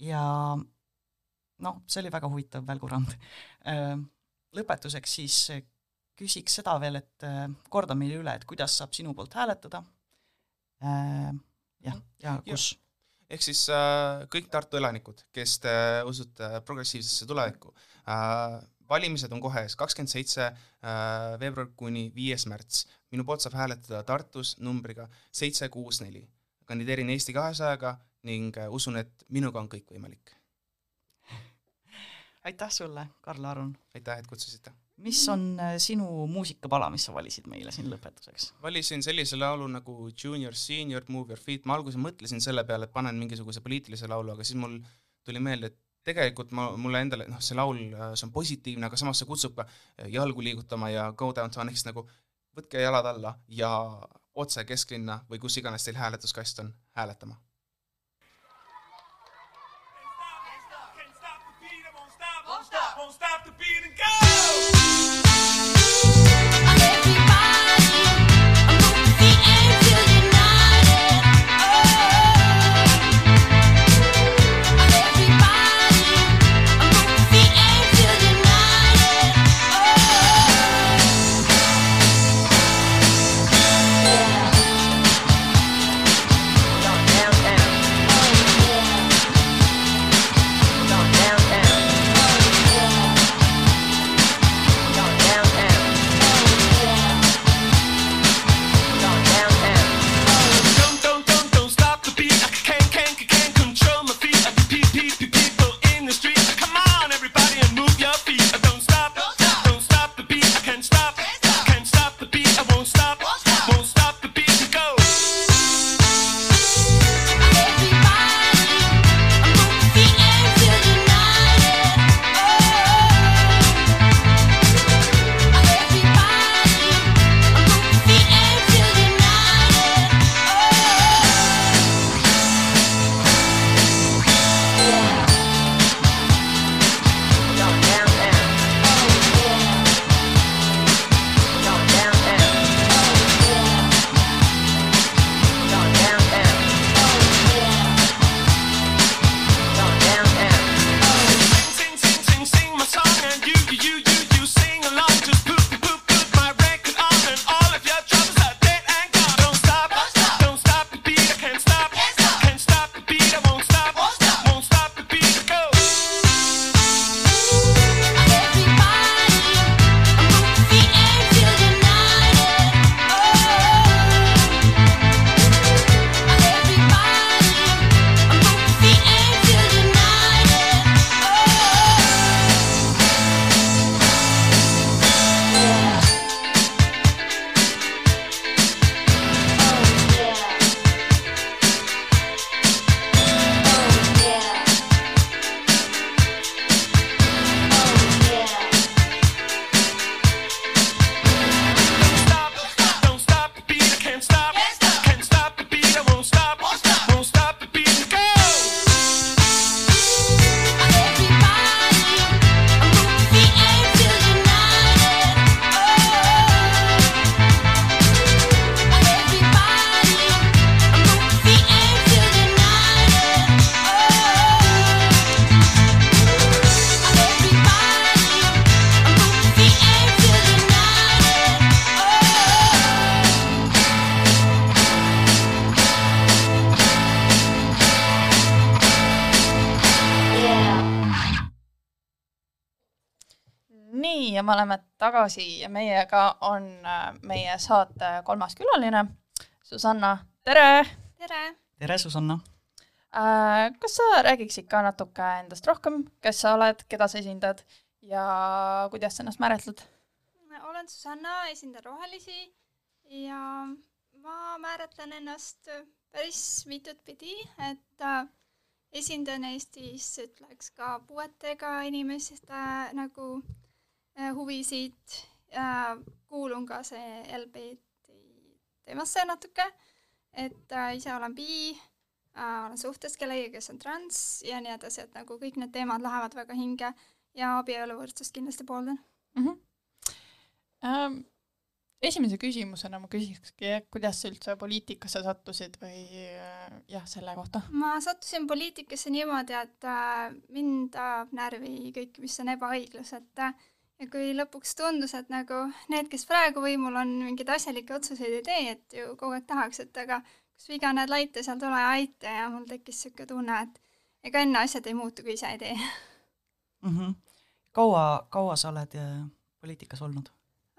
ja noh, see oli väga huvitav välgurand. Äh, lõpetuseks siis küsiks seda veel, et äh, korda meile üle, et kuidas saab sinu poolt hääletada. jah, ja kus ja ehk siis äh, kõik Tartu elanikud, kes te usute progressiivsesse tulevikku äh,, valimised on kohe ees, kakskümmend seitse äh, veebruar kuni viies märts. minu poolt saab hääletada Tartus numbriga seitse kuus neli. kandideerin Eesti kahesajaga ning äh, usun, et minuga on kõik võimalik. aitäh sulle, Karl Aron! aitäh, et kutsusite! mis on äh, sinu muusikapala, mis sa valisid meile siin lõpetuseks? valisin sellise laulu nagu Junior, Senior, Move Your Feet, ma alguses mõtlesin selle peale, et panen mingisuguse poliitilise laulu, aga siis mul tuli meelde, et tegelikult ma, mulle endale, noh, see laul, see on positiivne, aga samas see kutsub ka eh, jalgu liigutama ja go downtown ehk siis nagu võtke jalad alla ja otse kesklinna või kus iganes teil hääletuskast on, hääletama Won't stop. Won't stop the beat and go. Me oleme tagasi ja meiega on äh, meie saate kolmas külaline, Susanna, tere! tere! tere, Susanna! Äh, kas sa räägiksid ka natuke endast rohkem, kes sa oled, keda sa esindad ja kuidas sa ennast määratled? olen Susanna, esindan Rohelisi ja ma määratlen ennast päris mitut pidi, et äh, esindan Eestis, ütleks ka puuetega inimeste nagu äh, huvisid äh,, kuulun ka see LGBT teemasse natuke, et äh, ise olen bi äh,, olen suhtes kellegagi, kes on trans ja nii edasi, et nagu kõik need teemad lähevad väga hinge ja abieluvõrdsust kindlasti pooldan mm. -hmm. Ähm, esimese küsimusena ma küsikski, kuidas sa üldse poliitikasse sattusid või äh, jah, selle kohta? ma sattusin poliitikasse niimoodi, et äh, mind ajab närvi kõik, mis on ebaõiglus, et äh, ja kui lõpuks tundus, et nagu need, kes praegu võimul on, mingeid asjalikke otsuseid ei tee, et ju kogu aeg tahaks, et aga kus viga näed laita, seal tule ja aita ja mul tekkis niisugune tunne, et ega enne asjad ei muutu, kui ise ei tee mm. -hmm. kaua, kaua sa oled poliitikas olnud?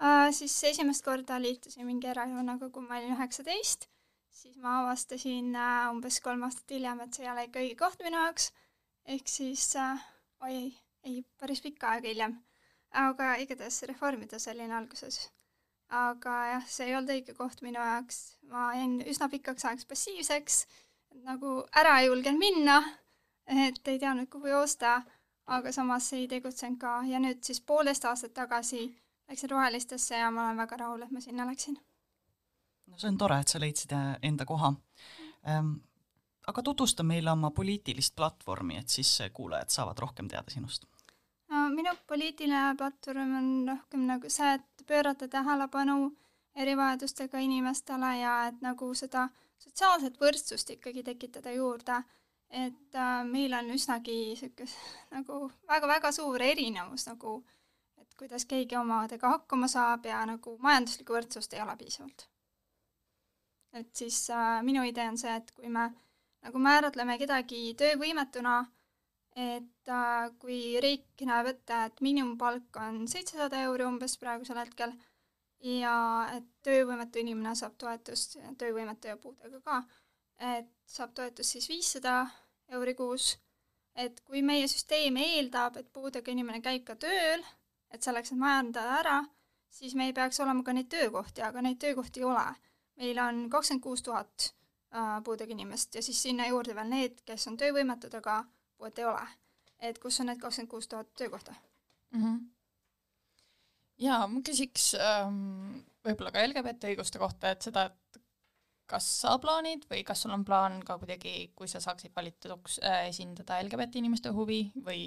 äh,? siis esimest korda liitusin mingi erakonnaga, kui ma olin üheksateist, siis ma avastasin äh, umbes kolm aastat hiljem, et see ei ole ikka õige koht minu jaoks, ehk siis äh, oi ei, ei, päris pikka aega hiljem. Aga igatahes reformides olin alguses. aga jah, see ei olnud õige koht minu jaoks, ma jäin üsna pikaks ajaks passiivseks, nagu ära ei julgenud minna, et ei teadnud, kuhu joosta, aga samas ei tegutsenud ka ja nüüd siis poolteist aastat tagasi läksin rohelistesse ja ma olen väga rahul, et ma sinna läksin. no see on tore, et sa leidsid äh, enda koha ähm,. aga tutvusta meile oma poliitilist platvormi, et siis kuulajad saavad rohkem teada sinust. Minu poliitiline platvorm on rohkem nagu see, et pöörata tähelepanu erivajadustega inimestele ja et nagu seda sotsiaalset võrdsust ikkagi tekitada juurde et äh, meil on üsnagi niisugune nagu väga-väga suur erinevus nagu äh, kuidas keegi omadega hakkama saab ja nagu majanduslikku võrdsust ei ole piisavalt. et siis äh, minu idee on see, et kui me nagu määratleme kedagi töövõimetuna, et äh, kui riik näeb ette, et miinimumpalk on seitsesada euri umbes praegusel hetkel ja et töövõimetu inimene saab toetust, töövõimetu ja puudega ka, et saab toetust siis viissada euri kuus, et kui meie süsteem eeldab, et puudega inimene käib ka tööl et selleks, et majandada ära, siis meil peaks olema ka neid töökohti, aga neid töökohti ei ole. meil on kakskümmend kuus tuhat äh, puudega inimest ja siis sinna juurde veel need, kes on töövõimetud, aga puuet ei ole. et kus on need kakskümmend kuus tuhat töökohta mm? -hmm. jaa, ma küsiks ähm, võib-olla ka LGBT õiguste kohta, et seda, et kas sa plaanid või kas sul on plaan ka kuidagi, kui sa saaksid valituks äh,, esindada LGBT inimeste huvi või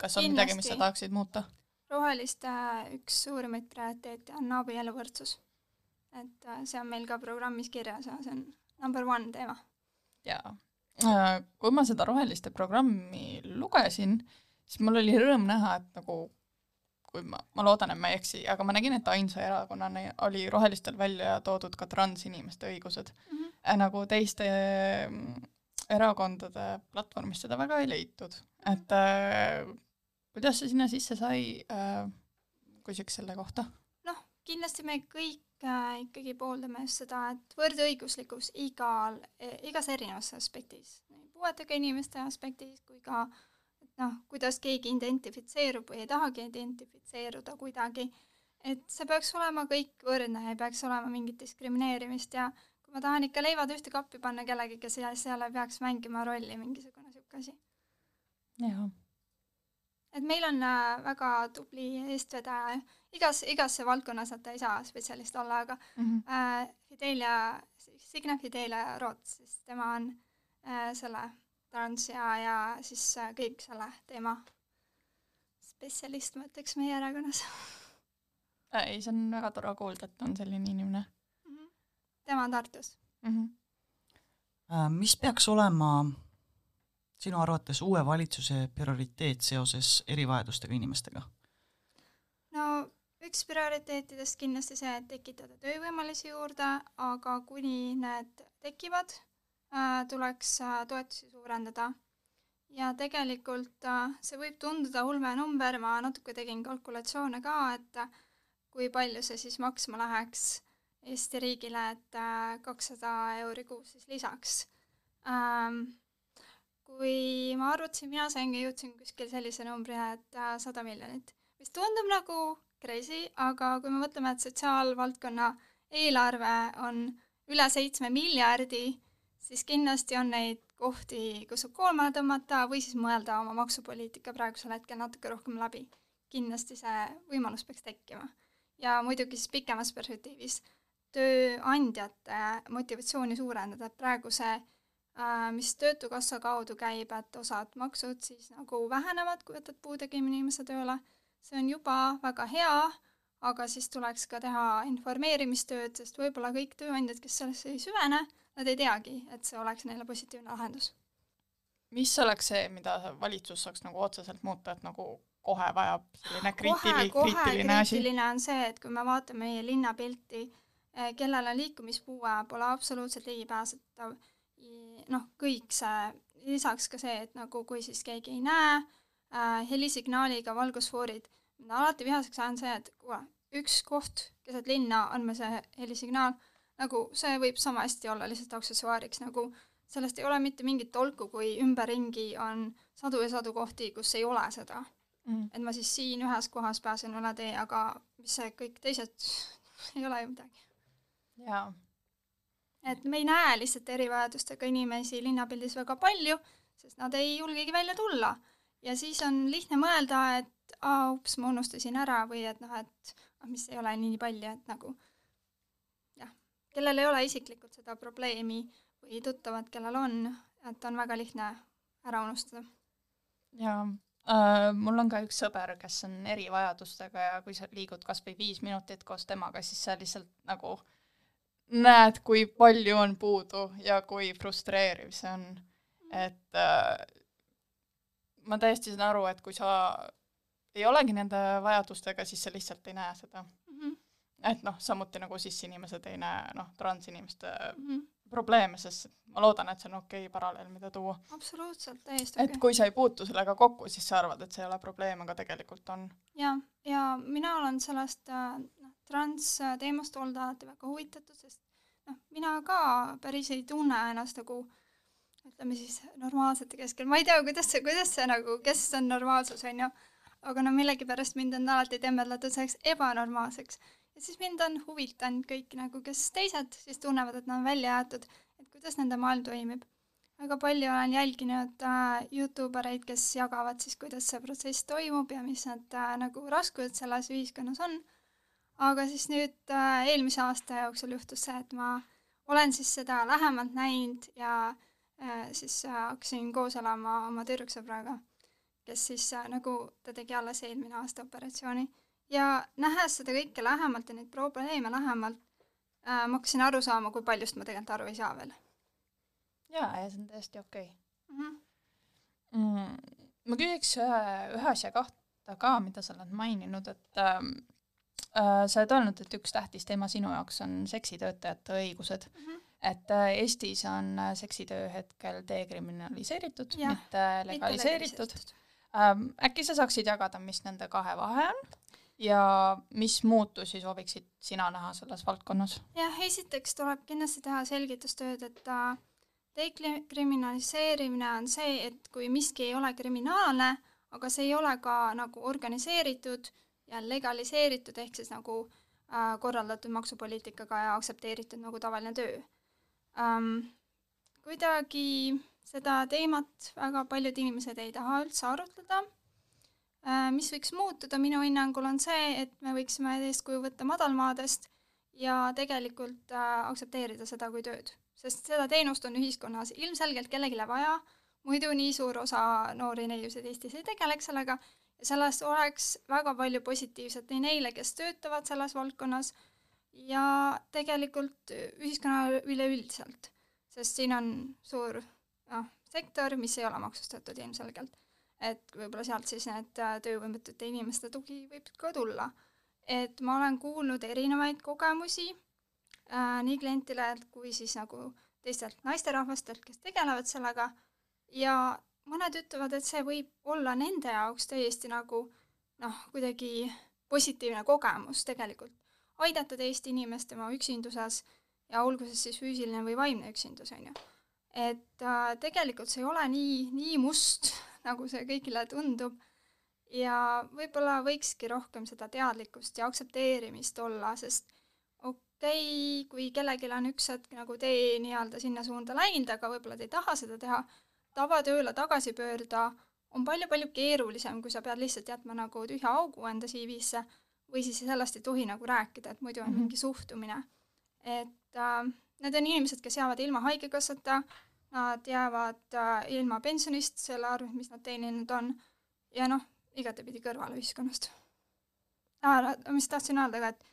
kas on Kindlasti. midagi, mis sa tahaksid muuta? roheliste üks suurimaid prioriteete on abieluvõrdsus. et äh, see on meil ka programmis kirjas ja see on number one teema. jaa. Äh, kui ma seda roheliste programmi lugesin, siis mul oli rõõm näha, et nagu kui ma, ma loodan, et ma ei eksi, aga ma nägin, et ainsa erakonnana oli rohelistel välja toodud ka transinimeste õigused mm. -hmm. nagu teiste mm, erakondade platvormis seda väga ei leitud, et äh, kuidas see sinna sisse sai äh,, küsiks selle kohta? noh, kindlasti me kõik ikkagi pooldame seda, et võrdõiguslikkus igal igas erinevas aspektis, nii puuetega inimeste aspektis kui ka noh, kuidas keegi identifitseerub või ei tahagi identifitseeruda kuidagi, et see peaks olema kõik võrdne, ei peaks olema mingit diskrimineerimist ja kui ma tahan ikka leivad ühte kappi panna kellegagi, kes seal ei peaks mängima rolli, mingisugune niisugune asi. jah et meil on äh, väga tubli eestvedaja, igas, igasse valdkonnas nad ei saa spetsialist olla, aga mm -hmm. äh, Fidelia, Signe Fidelia Roots, siis tema on äh, selle trans ja, ja siis äh, kõik selle teema spetsialist, ma ütleks, meie erakonnas äh, ei, see on väga tore kuulda, et on selline inimene mm. -hmm. tema on Tartus mm. -hmm. Äh, mis peaks olema sinu arvates uue valitsuse prioriteet seoses erivajadustega inimestega? Üks prioriteetidest kindlasti see, et tekitada töövõimalusi juurde, aga kuni need tekivad äh,, tuleks äh, toetusi suurendada. Ja tegelikult äh, see võib tunduda ulme number, ma natuke tegin kalkulatsioone ka, et kui palju see siis maksma läheks Eesti riigile, et kakssada euri kuus siis lisaks. Ähm, kui ma arvutasin, mina saingi, jõudsin kuskil sellise numbri, et sada miljonit, mis tundub nagu crazy, aga kui me mõtleme, et sotsiaalvaldkonna eelarve on üle seitsme miljardi, siis kindlasti on neid kohti, kus saab koomale tõmmata või siis mõelda oma maksupoliitika praegusel hetkel natuke rohkem läbi. kindlasti see võimalus peaks tekkima. ja muidugi siis pikemas perspektiivis tööandjate motivatsiooni suurendada, et praegu see Äh, mis Töötukassa kaudu käib, et osad maksud siis nagu vähenevad, kui võtad puudega inimese tööle. See on juba väga hea, aga siis tuleks ka teha informeerimistööd, sest võib-olla kõik tööandjad, kes sellesse ei süvene, nad ei teagi, et see oleks neile positiivne lahendus. mis oleks see, mida valitsus saaks nagu otseselt muuta, et nagu kohe vajab selline kriitili-, kriitiline asi? kriitiline on see, et kui me vaatame meie linnapilti, eh, kellel on liikumispuue, pole absoluutselt ligipääsetav noh, kõik see, lisaks ka see, et nagu kui siis keegi ei näe äh,, helisignaaliga valgusfoorid, alati vihaseks ajan see, et kuule, üks koht keset linna on meil see helisignaal, nagu see võib sama hästi olla lihtsalt aksessuaariks, nagu sellest ei ole mitte mingit tolku, kui ümberringi on sadu ja sadu kohti, kus ei ole seda mm.. et ma siis siin ühes kohas pääsen üle tee, aga mis see kõik teised ei ole ju midagi. jaa et me ei näe lihtsalt erivajadustega inimesi linnapildis väga palju, sest nad ei julgegi välja tulla. Ja siis on lihtne mõelda, et aa, ups, ma unustasin ära või et noh, et ah, mis ei ole nii palju, et nagu jah, kellel ei ole isiklikult seda probleemi või tuttavad, kellel on, et on väga lihtne ära unustada. jaa äh,, mul on ka üks sõber, kes on erivajadustega ja kui sa liigud kas või viis minutit koos temaga, siis sa lihtsalt nagu näed, kui palju on puudu ja kui frustreeriv see on. et äh, ma täiesti saan aru, et kui sa ei olegi nende vajadustega, siis sa lihtsalt ei näe seda mm. -hmm. et noh, samuti nagu cis-inimesed ei näe noh, transinimeste mm -hmm. probleeme, sest ma loodan, et see on okei okay paralleel, mida tuua. absoluutselt, täiesti okei okay.. et kui sa ei puutu sellega kokku, siis sa arvad, et see ei ole probleem, aga tegelikult on. jah, ja mina olen sellest äh, transteemast olnud alati väga huvitatud, sest noh, mina ka päris ei tunne ennast nagu ütleme siis normaalsete keskel, ma ei tea, kuidas see, kuidas see nagu, kes on normaalsus, on ju, aga no millegipärast mind on alati tembeldatud selleks ebanormaalseks. ja siis mind on huvitanud kõik nagu, kes teised siis tunnevad, et nad on välja jäetud, et kuidas nende maailm toimib. väga palju olen jälginud äh, Youtube ereid, kes jagavad siis, kuidas see protsess toimub ja mis need äh, nagu raskused selles ühiskonnas on aga siis nüüd äh, eelmise aasta jooksul juhtus see, et ma olen siis seda lähemalt näinud ja äh, siis äh, hakkasin koos elama oma tüdruksõbraga, kes siis äh, nagu, ta tegi alles eelmine aasta operatsiooni ja nähes seda kõike lähemalt ja neid probleeme lähemalt äh,, ma hakkasin aru saama, kui paljust ma tegelikult aru ei saa veel. jaa, ja see on täiesti okei okay. mm. -hmm. mm, ma küsiks ühe, ühe asja kohta ka, mida sa oled maininud, et ähm, Äh, sa oled öelnud, et üks tähtis teema sinu jaoks on seksitöötajate õigused mm. -hmm. Et äh, Eestis on äh, seksitöö hetkel dekriminaliseeritud, mitte legaliseeritud. Ähm, äkki sa saaksid jagada, mis nende kahe vahe on ja mis muutusi sooviksid sina näha selles valdkonnas? jah, esiteks tuleb kindlasti teha selgitustööd, et dekriminaliseerimine on see, et kui miski ei ole kriminaalne, aga see ei ole ka nagu organiseeritud ja legaliseeritud, ehk siis nagu äh, korraldatud maksupoliitikaga ja aktsepteeritud nagu tavaline töö ähm,. kuidagi seda teemat väga paljud inimesed ei taha üldse arutleda äh,. mis võiks muutuda minu hinnangul, on see, et me võiksime eeskuju võtta madalmaadest ja tegelikult äh, aktsepteerida seda kui tööd, sest seda teenust on ühiskonnas ilmselgelt kellelegi vaja, muidu nii suur osa noori neiusid Eestis ei tegeleks sellega ja sellest oleks väga palju positiivset nii neile, kes töötavad selles valdkonnas, ja tegelikult ühiskonnale üleüldiselt, sest siin on suur noh, sektor, mis ei ole maksustatud ilmselgelt. et võib-olla sealt siis need äh, töövõimetute inimeste tugi võib ka tulla. et ma olen kuulnud erinevaid kogemusi äh, nii klientidelt kui siis nagu teistelt naisterahvastelt, kes tegelevad sellega, ja mõned ütlevad, et see võib olla nende jaoks täiesti nagu noh, kuidagi positiivne kogemus tegelikult, aidata teist inimest tema üksinduses ja olgu see siis füüsiline või vaimne üksindus, on ju. et äh, tegelikult see ei ole nii, nii must, nagu see kõigile tundub ja võib-olla võikski rohkem seda teadlikkust ja aktsepteerimist olla, sest okei okay,, kui kellelgi on üks hetk nagu tee nii-öelda sinna suunda läinud, aga võib-olla ta ei taha seda teha, tavatööle tagasi pöörduda on palju-palju keerulisem, kui sa pead lihtsalt jätma nagu tühja augu enda CV-sse või siis sellest ei tohi nagu rääkida, et muidu on mm -hmm. mingi suhtumine. et äh, need on inimesed, kes jäävad ilma haigekassata, nad jäävad äh, ilma pensionist selle arvelt, mis nad teeninud on ja noh, igatepidi kõrvale ühiskonnast ah,. mis tahtsin öelda ka, et,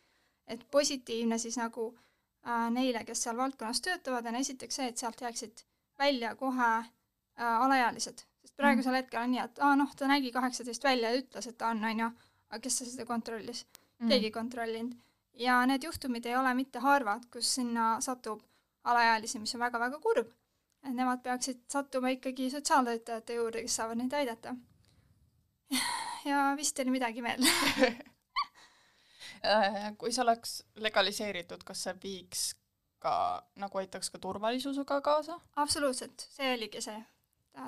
et positiivne siis nagu äh, neile, kes seal valdkonnas töötavad, on esiteks see, et sealt jääksid välja kohe äh, alaealised, sest praegusel mm. hetkel on nii, et aa noh, ta nägi kaheksateist välja ja ütles, et ta on, on ju, aga kes seda kontrollis mm.? keegi ei kontrollinud. ja need juhtumid ei ole mitte harvad, kus sinna satub alaealisi, mis on väga-väga kurb. et nemad peaksid sattuma ikkagi sotsiaaltöötajate juurde, kes saavad neid aidata ja vist oli midagi veel äh, kui see oleks legaliseeritud, kas see viiks ka, nagu aitaks ka turvalisusega kaasa? absoluutselt, see oligi see.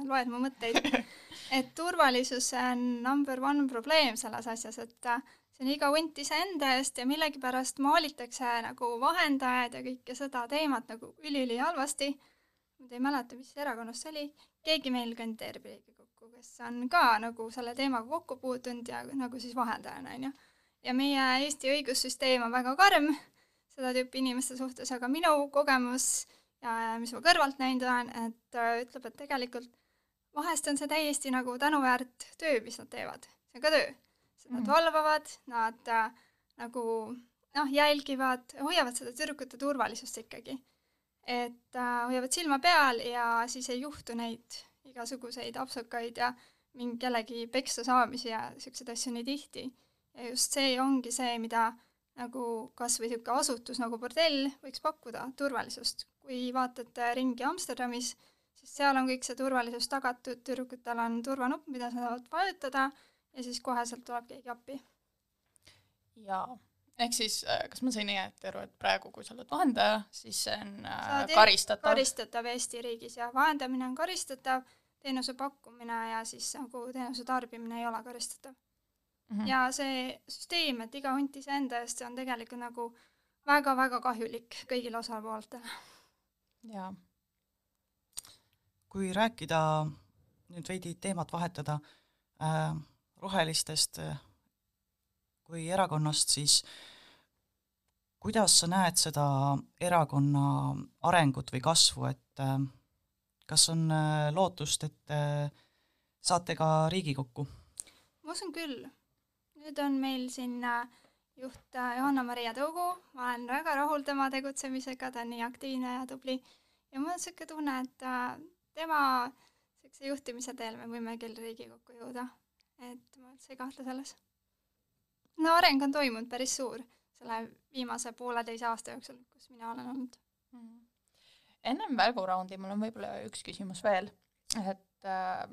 Loed mu mõtteid. et turvalisus on number one probleem selles asjas, et äh, see on iga hunt iseenda eest ja millegipärast maalitakse nagu vahendajad ja kõike seda teemat nagu üliülihalvasti. ma ei mäleta, mis erakonnas see oli, keegi meil kandideerib Riigikogu kes on ka nagu selle teemaga kokku puutunud ja nagu siis vahendajana, on ju. ja meie Eesti õigussüsteem on väga karm seda tüüpi inimeste suhtes, aga minu kogemus ja, ja mis ma kõrvalt näinud olen, et äh, ütleb, et tegelikult vahest on see täiesti nagu tänuväärt töö, mis nad teevad. see on ka töö. Nad mm. valvavad, nad äh, nagu noh, jälgivad, hoiavad seda tüdrukute turvalisust ikkagi. et äh, hoiavad silma peal ja siis ei juhtu neid igasuguseid apsakaid ja mingi kellegi peksa saamisi ja niisuguseid asju nii tihti. ja just see ongi see, mida nagu kas või niisugune asutus nagu bordell võiks pakkuda, turvalisust. kui vaatate ringi Amsterdamis, siis seal on kõik see turvalisus tagatud, tüdrukutel on turvanupp, mida sa saad vajutada ja siis koheselt tuleb keegi appi. jaa, ehk siis äh, kas ma sain õieti aru, et praegu, kui sa oled vahendaja, siis see on äh, karistatav? karistatav Eesti riigis ja vahendamine on karistatav teenuse pakkumine ja siis nagu teenuse tarbimine ei ole karistatav mm. -hmm. ja see süsteem, et iga hunt iseenda eest, see on tegelikult nagu väga-väga kahjulik kõigile osapooltele. jaa. Kui rääkida, nüüd veidi teemat vahetada äh,, rohelistest äh, kui erakonnast, siis kuidas sa näed seda erakonna arengut või kasvu, et äh, kas on äh, lootust, et äh, saate ka Riigikokku? ma usun küll. nüüd on meil siin juht äh, Johanna-Maria Tõugu, ma olen väga rahul tema tegutsemisega, ta on nii aktiivne ja tubli ja mul on niisugune tunne, et tema niisuguse juhtimise teel me võime küll Riigikokku jõuda. et ma üldse ei kahtle selles. no areng on toimunud päris suur selle viimase pooleteise aasta jooksul, kus mina olen olnud mm. -hmm ennem välguraundi mul on võib-olla üks küsimus veel, et äh,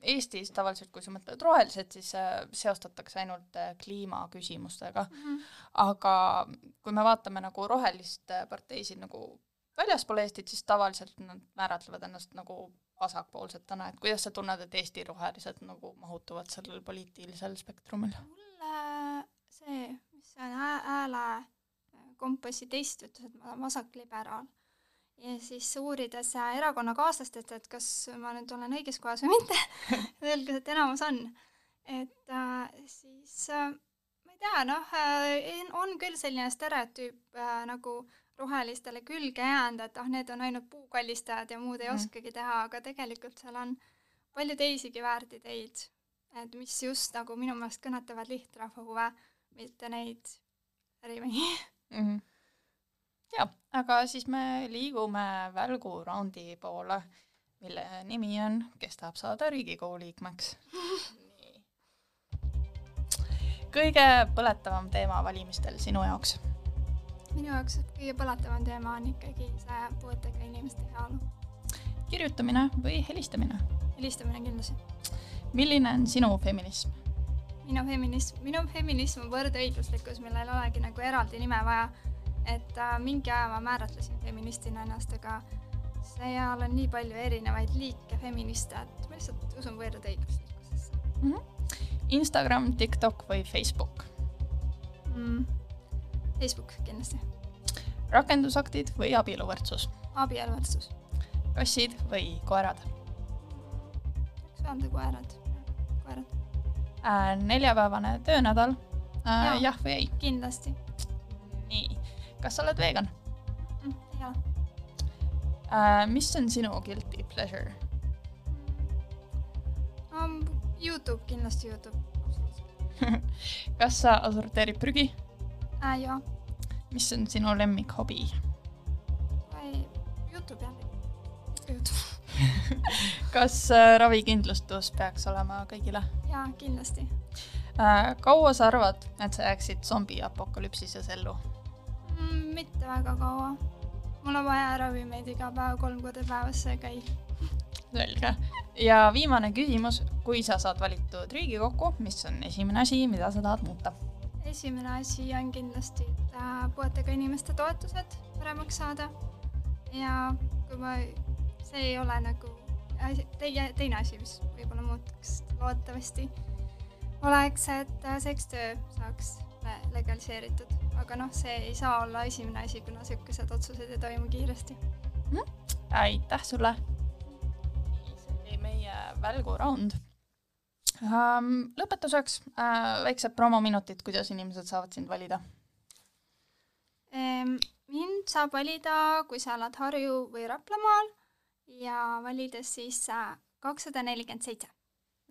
Eestis tavaliselt, kui sa mõtled rohelised, siis äh, seostatakse ainult äh, kliimaküsimustega mm. -hmm. aga kui me vaatame nagu rohelist äh, parteisid nagu väljaspool Eestit, siis tavaliselt nad määratlevad ennast nagu vasakpoolsetena, et kuidas sa tunned, et Eesti rohelised nagu mahutuvad sellel poliitilisel spektrumil? mulle see, mis see on, hääle kompassi test ütles, et ma olen vasakliberaal ja siis uurides äh, erakonnakaaslastelt, et kas ma nüüd olen õiges kohas või mitte selgus, et enamus on. et äh, siis äh, ma ei tea, noh äh,, on küll selline stereotüüp äh, nagu rohelistele külge jäänud, et ah, need on ainult puukallistajad ja muud ei mm. oskagi teha, aga tegelikult seal on palju teisigi väärtideid, et mis just nagu minu meelest kõnetavad lihtrahva huve, mitte neid ärimehi mm. -hmm jah, aga siis me liigume välgu raundi poole, mille nimi on Kes tahab saada Riigikogu liikmeks kõige põletavam teema valimistel sinu jaoks? Minu jaoks kõige põletavam teema on ikkagi see puuetega inimeste heaolu. kirjutamine või helistamine? helistamine kindlasti. milline on sinu feminism? minu feminism, minu feminism on võrdõiguslikkus, millel ei olegi nagu eraldi nime vaja. et äh, mingi aja ma määratlesin feministina ennast, aga seal on nii palju erinevaid liike feministe, et ma lihtsalt usun võrdõiguslikkusesse Instagram, TikTok või Facebook? mm.. Facebook kindlasti, rakendusaktid või abieluvõrdsus? abieluvõrdsus, kassid või koerad? seksuaalne koerad, koerad, Äh, neljapäevane töönädal äh,, Jaa. jah või ei? kindlasti nii, kas sa oled vegan mm,. ei ole, äh,? mis on sinu guilty pleasure? um, Youtube kindlasti Youtube, kas sa sorteerid prügi? Äh, jaa, mis on sinu lemmikhobi? Youtube jah, kas äh, ravikindlustus peaks olema kõigile jaa kindlasti äh,? kaua sa arvad, et sa jääksid zombiapokalüpsises ellu? mm,. mitte väga kaua, mul on vaja ravimeid iga päev kolm korda päevas, see ei käi selge. ja viimane küsimus, kui sa saad valitud Riigikokku, mis on esimene asi, mida sa tahad muuta? Esimene asi on kindlasti äh, puuetega inimeste toetused paremaks saada ja kui ma, see ei ole nagu teie, teine asi, mis võib-olla muutuks loodetavasti, oleks, et äh, sekstöö saaks le- legaliseeritud, aga noh, see ei saa olla esimene asi, kuna niisugused otsused ei toimu kiiresti. aitäh sulle. see oli meie välguraund. Lõpetuseks uh, väiksed promominutid, kuidas inimesed saavad sind valida. Ehm, mind saab valida, kui sa elad Harju või Raplamaal ja valides siis äh, kakssada nelikümmend seitse.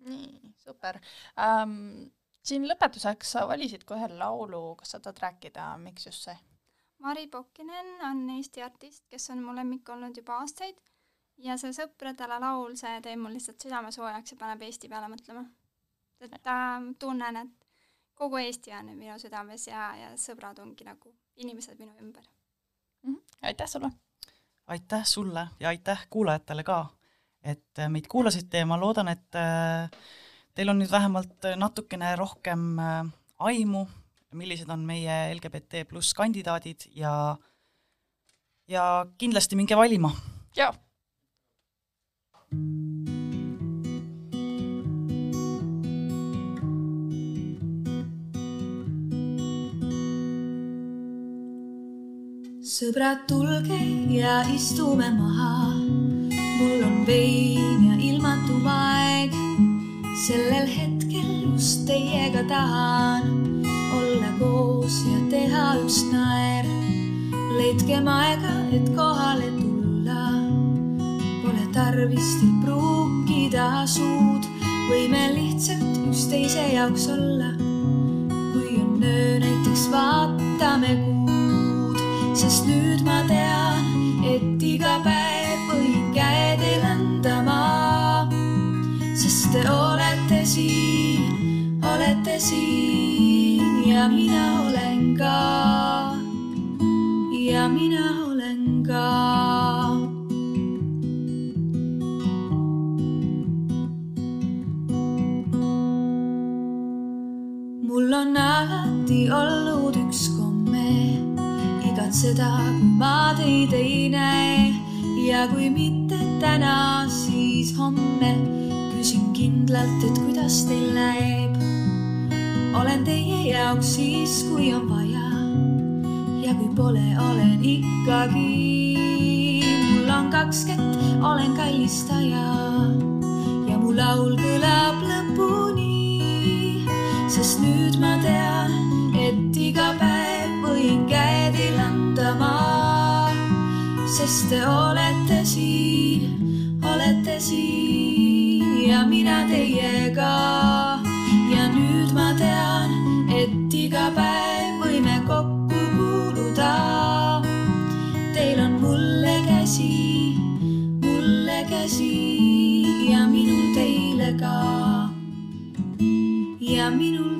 nii, super um,. siin lõpetuseks sa valisid ka ühe laulu, kas sa tahad rääkida, miks just see? Mari Pokkinen on Eesti artist, kes on mu lemmik olnud juba aastaid ja see Sõpradele laul, see teeb mul lihtsalt südame soojaks ja paneb Eesti peale mõtlema. Et äh, tunnen, et kogu Eesti on minu südames ja, ja sõbrad ongi nagu inimesed minu ümber. aitäh sulle. aitäh sulle ja aitäh kuulajatele ka, et äh, meid kuulasite ja ma loodan, et äh, teil on nüüd vähemalt natukene rohkem äh, aimu, millised on meie LGBT pluss kandidaadid ja ja kindlasti minge valima. jaa. sõbrad, tulge ja istume maha. mul on vein ja ilmatum aeg. sellel hetkel just teiega tahan olla koos ja teha üks naer. leidkem aega, et kohale tulla. Pole tarvis teil pruukida suud, võime lihtsalt üksteise jaoks olla. kui on öö, näiteks vaatame kuud, sest nüüd ma tean, et iga päev võin käe teil anda ma. sest te olete siin, olete siin ja mina olen ka. ja mina olen ka mul on alati olnud üks komme igatseda, kui ma teid ei näe ja kui mitte täna, siis homme. Küsin kindlalt, et kuidas teil läheb. olen teie jaoks siis, kui on vaja. Ja kui pole, olen ikkagi. mul on kaks kätt, olen kallistaja. Ja mu laul kõlab lõpuni. Sest nüüd ma tean, et iga päev võin käe teil anda ma. sest te olete siin, olete siin ja mina teiega. ja nüüd ma tean, et iga päev võime kokku kuuluda. Teil on mulle käsi, mulle käsi ja minul teile ka ja minul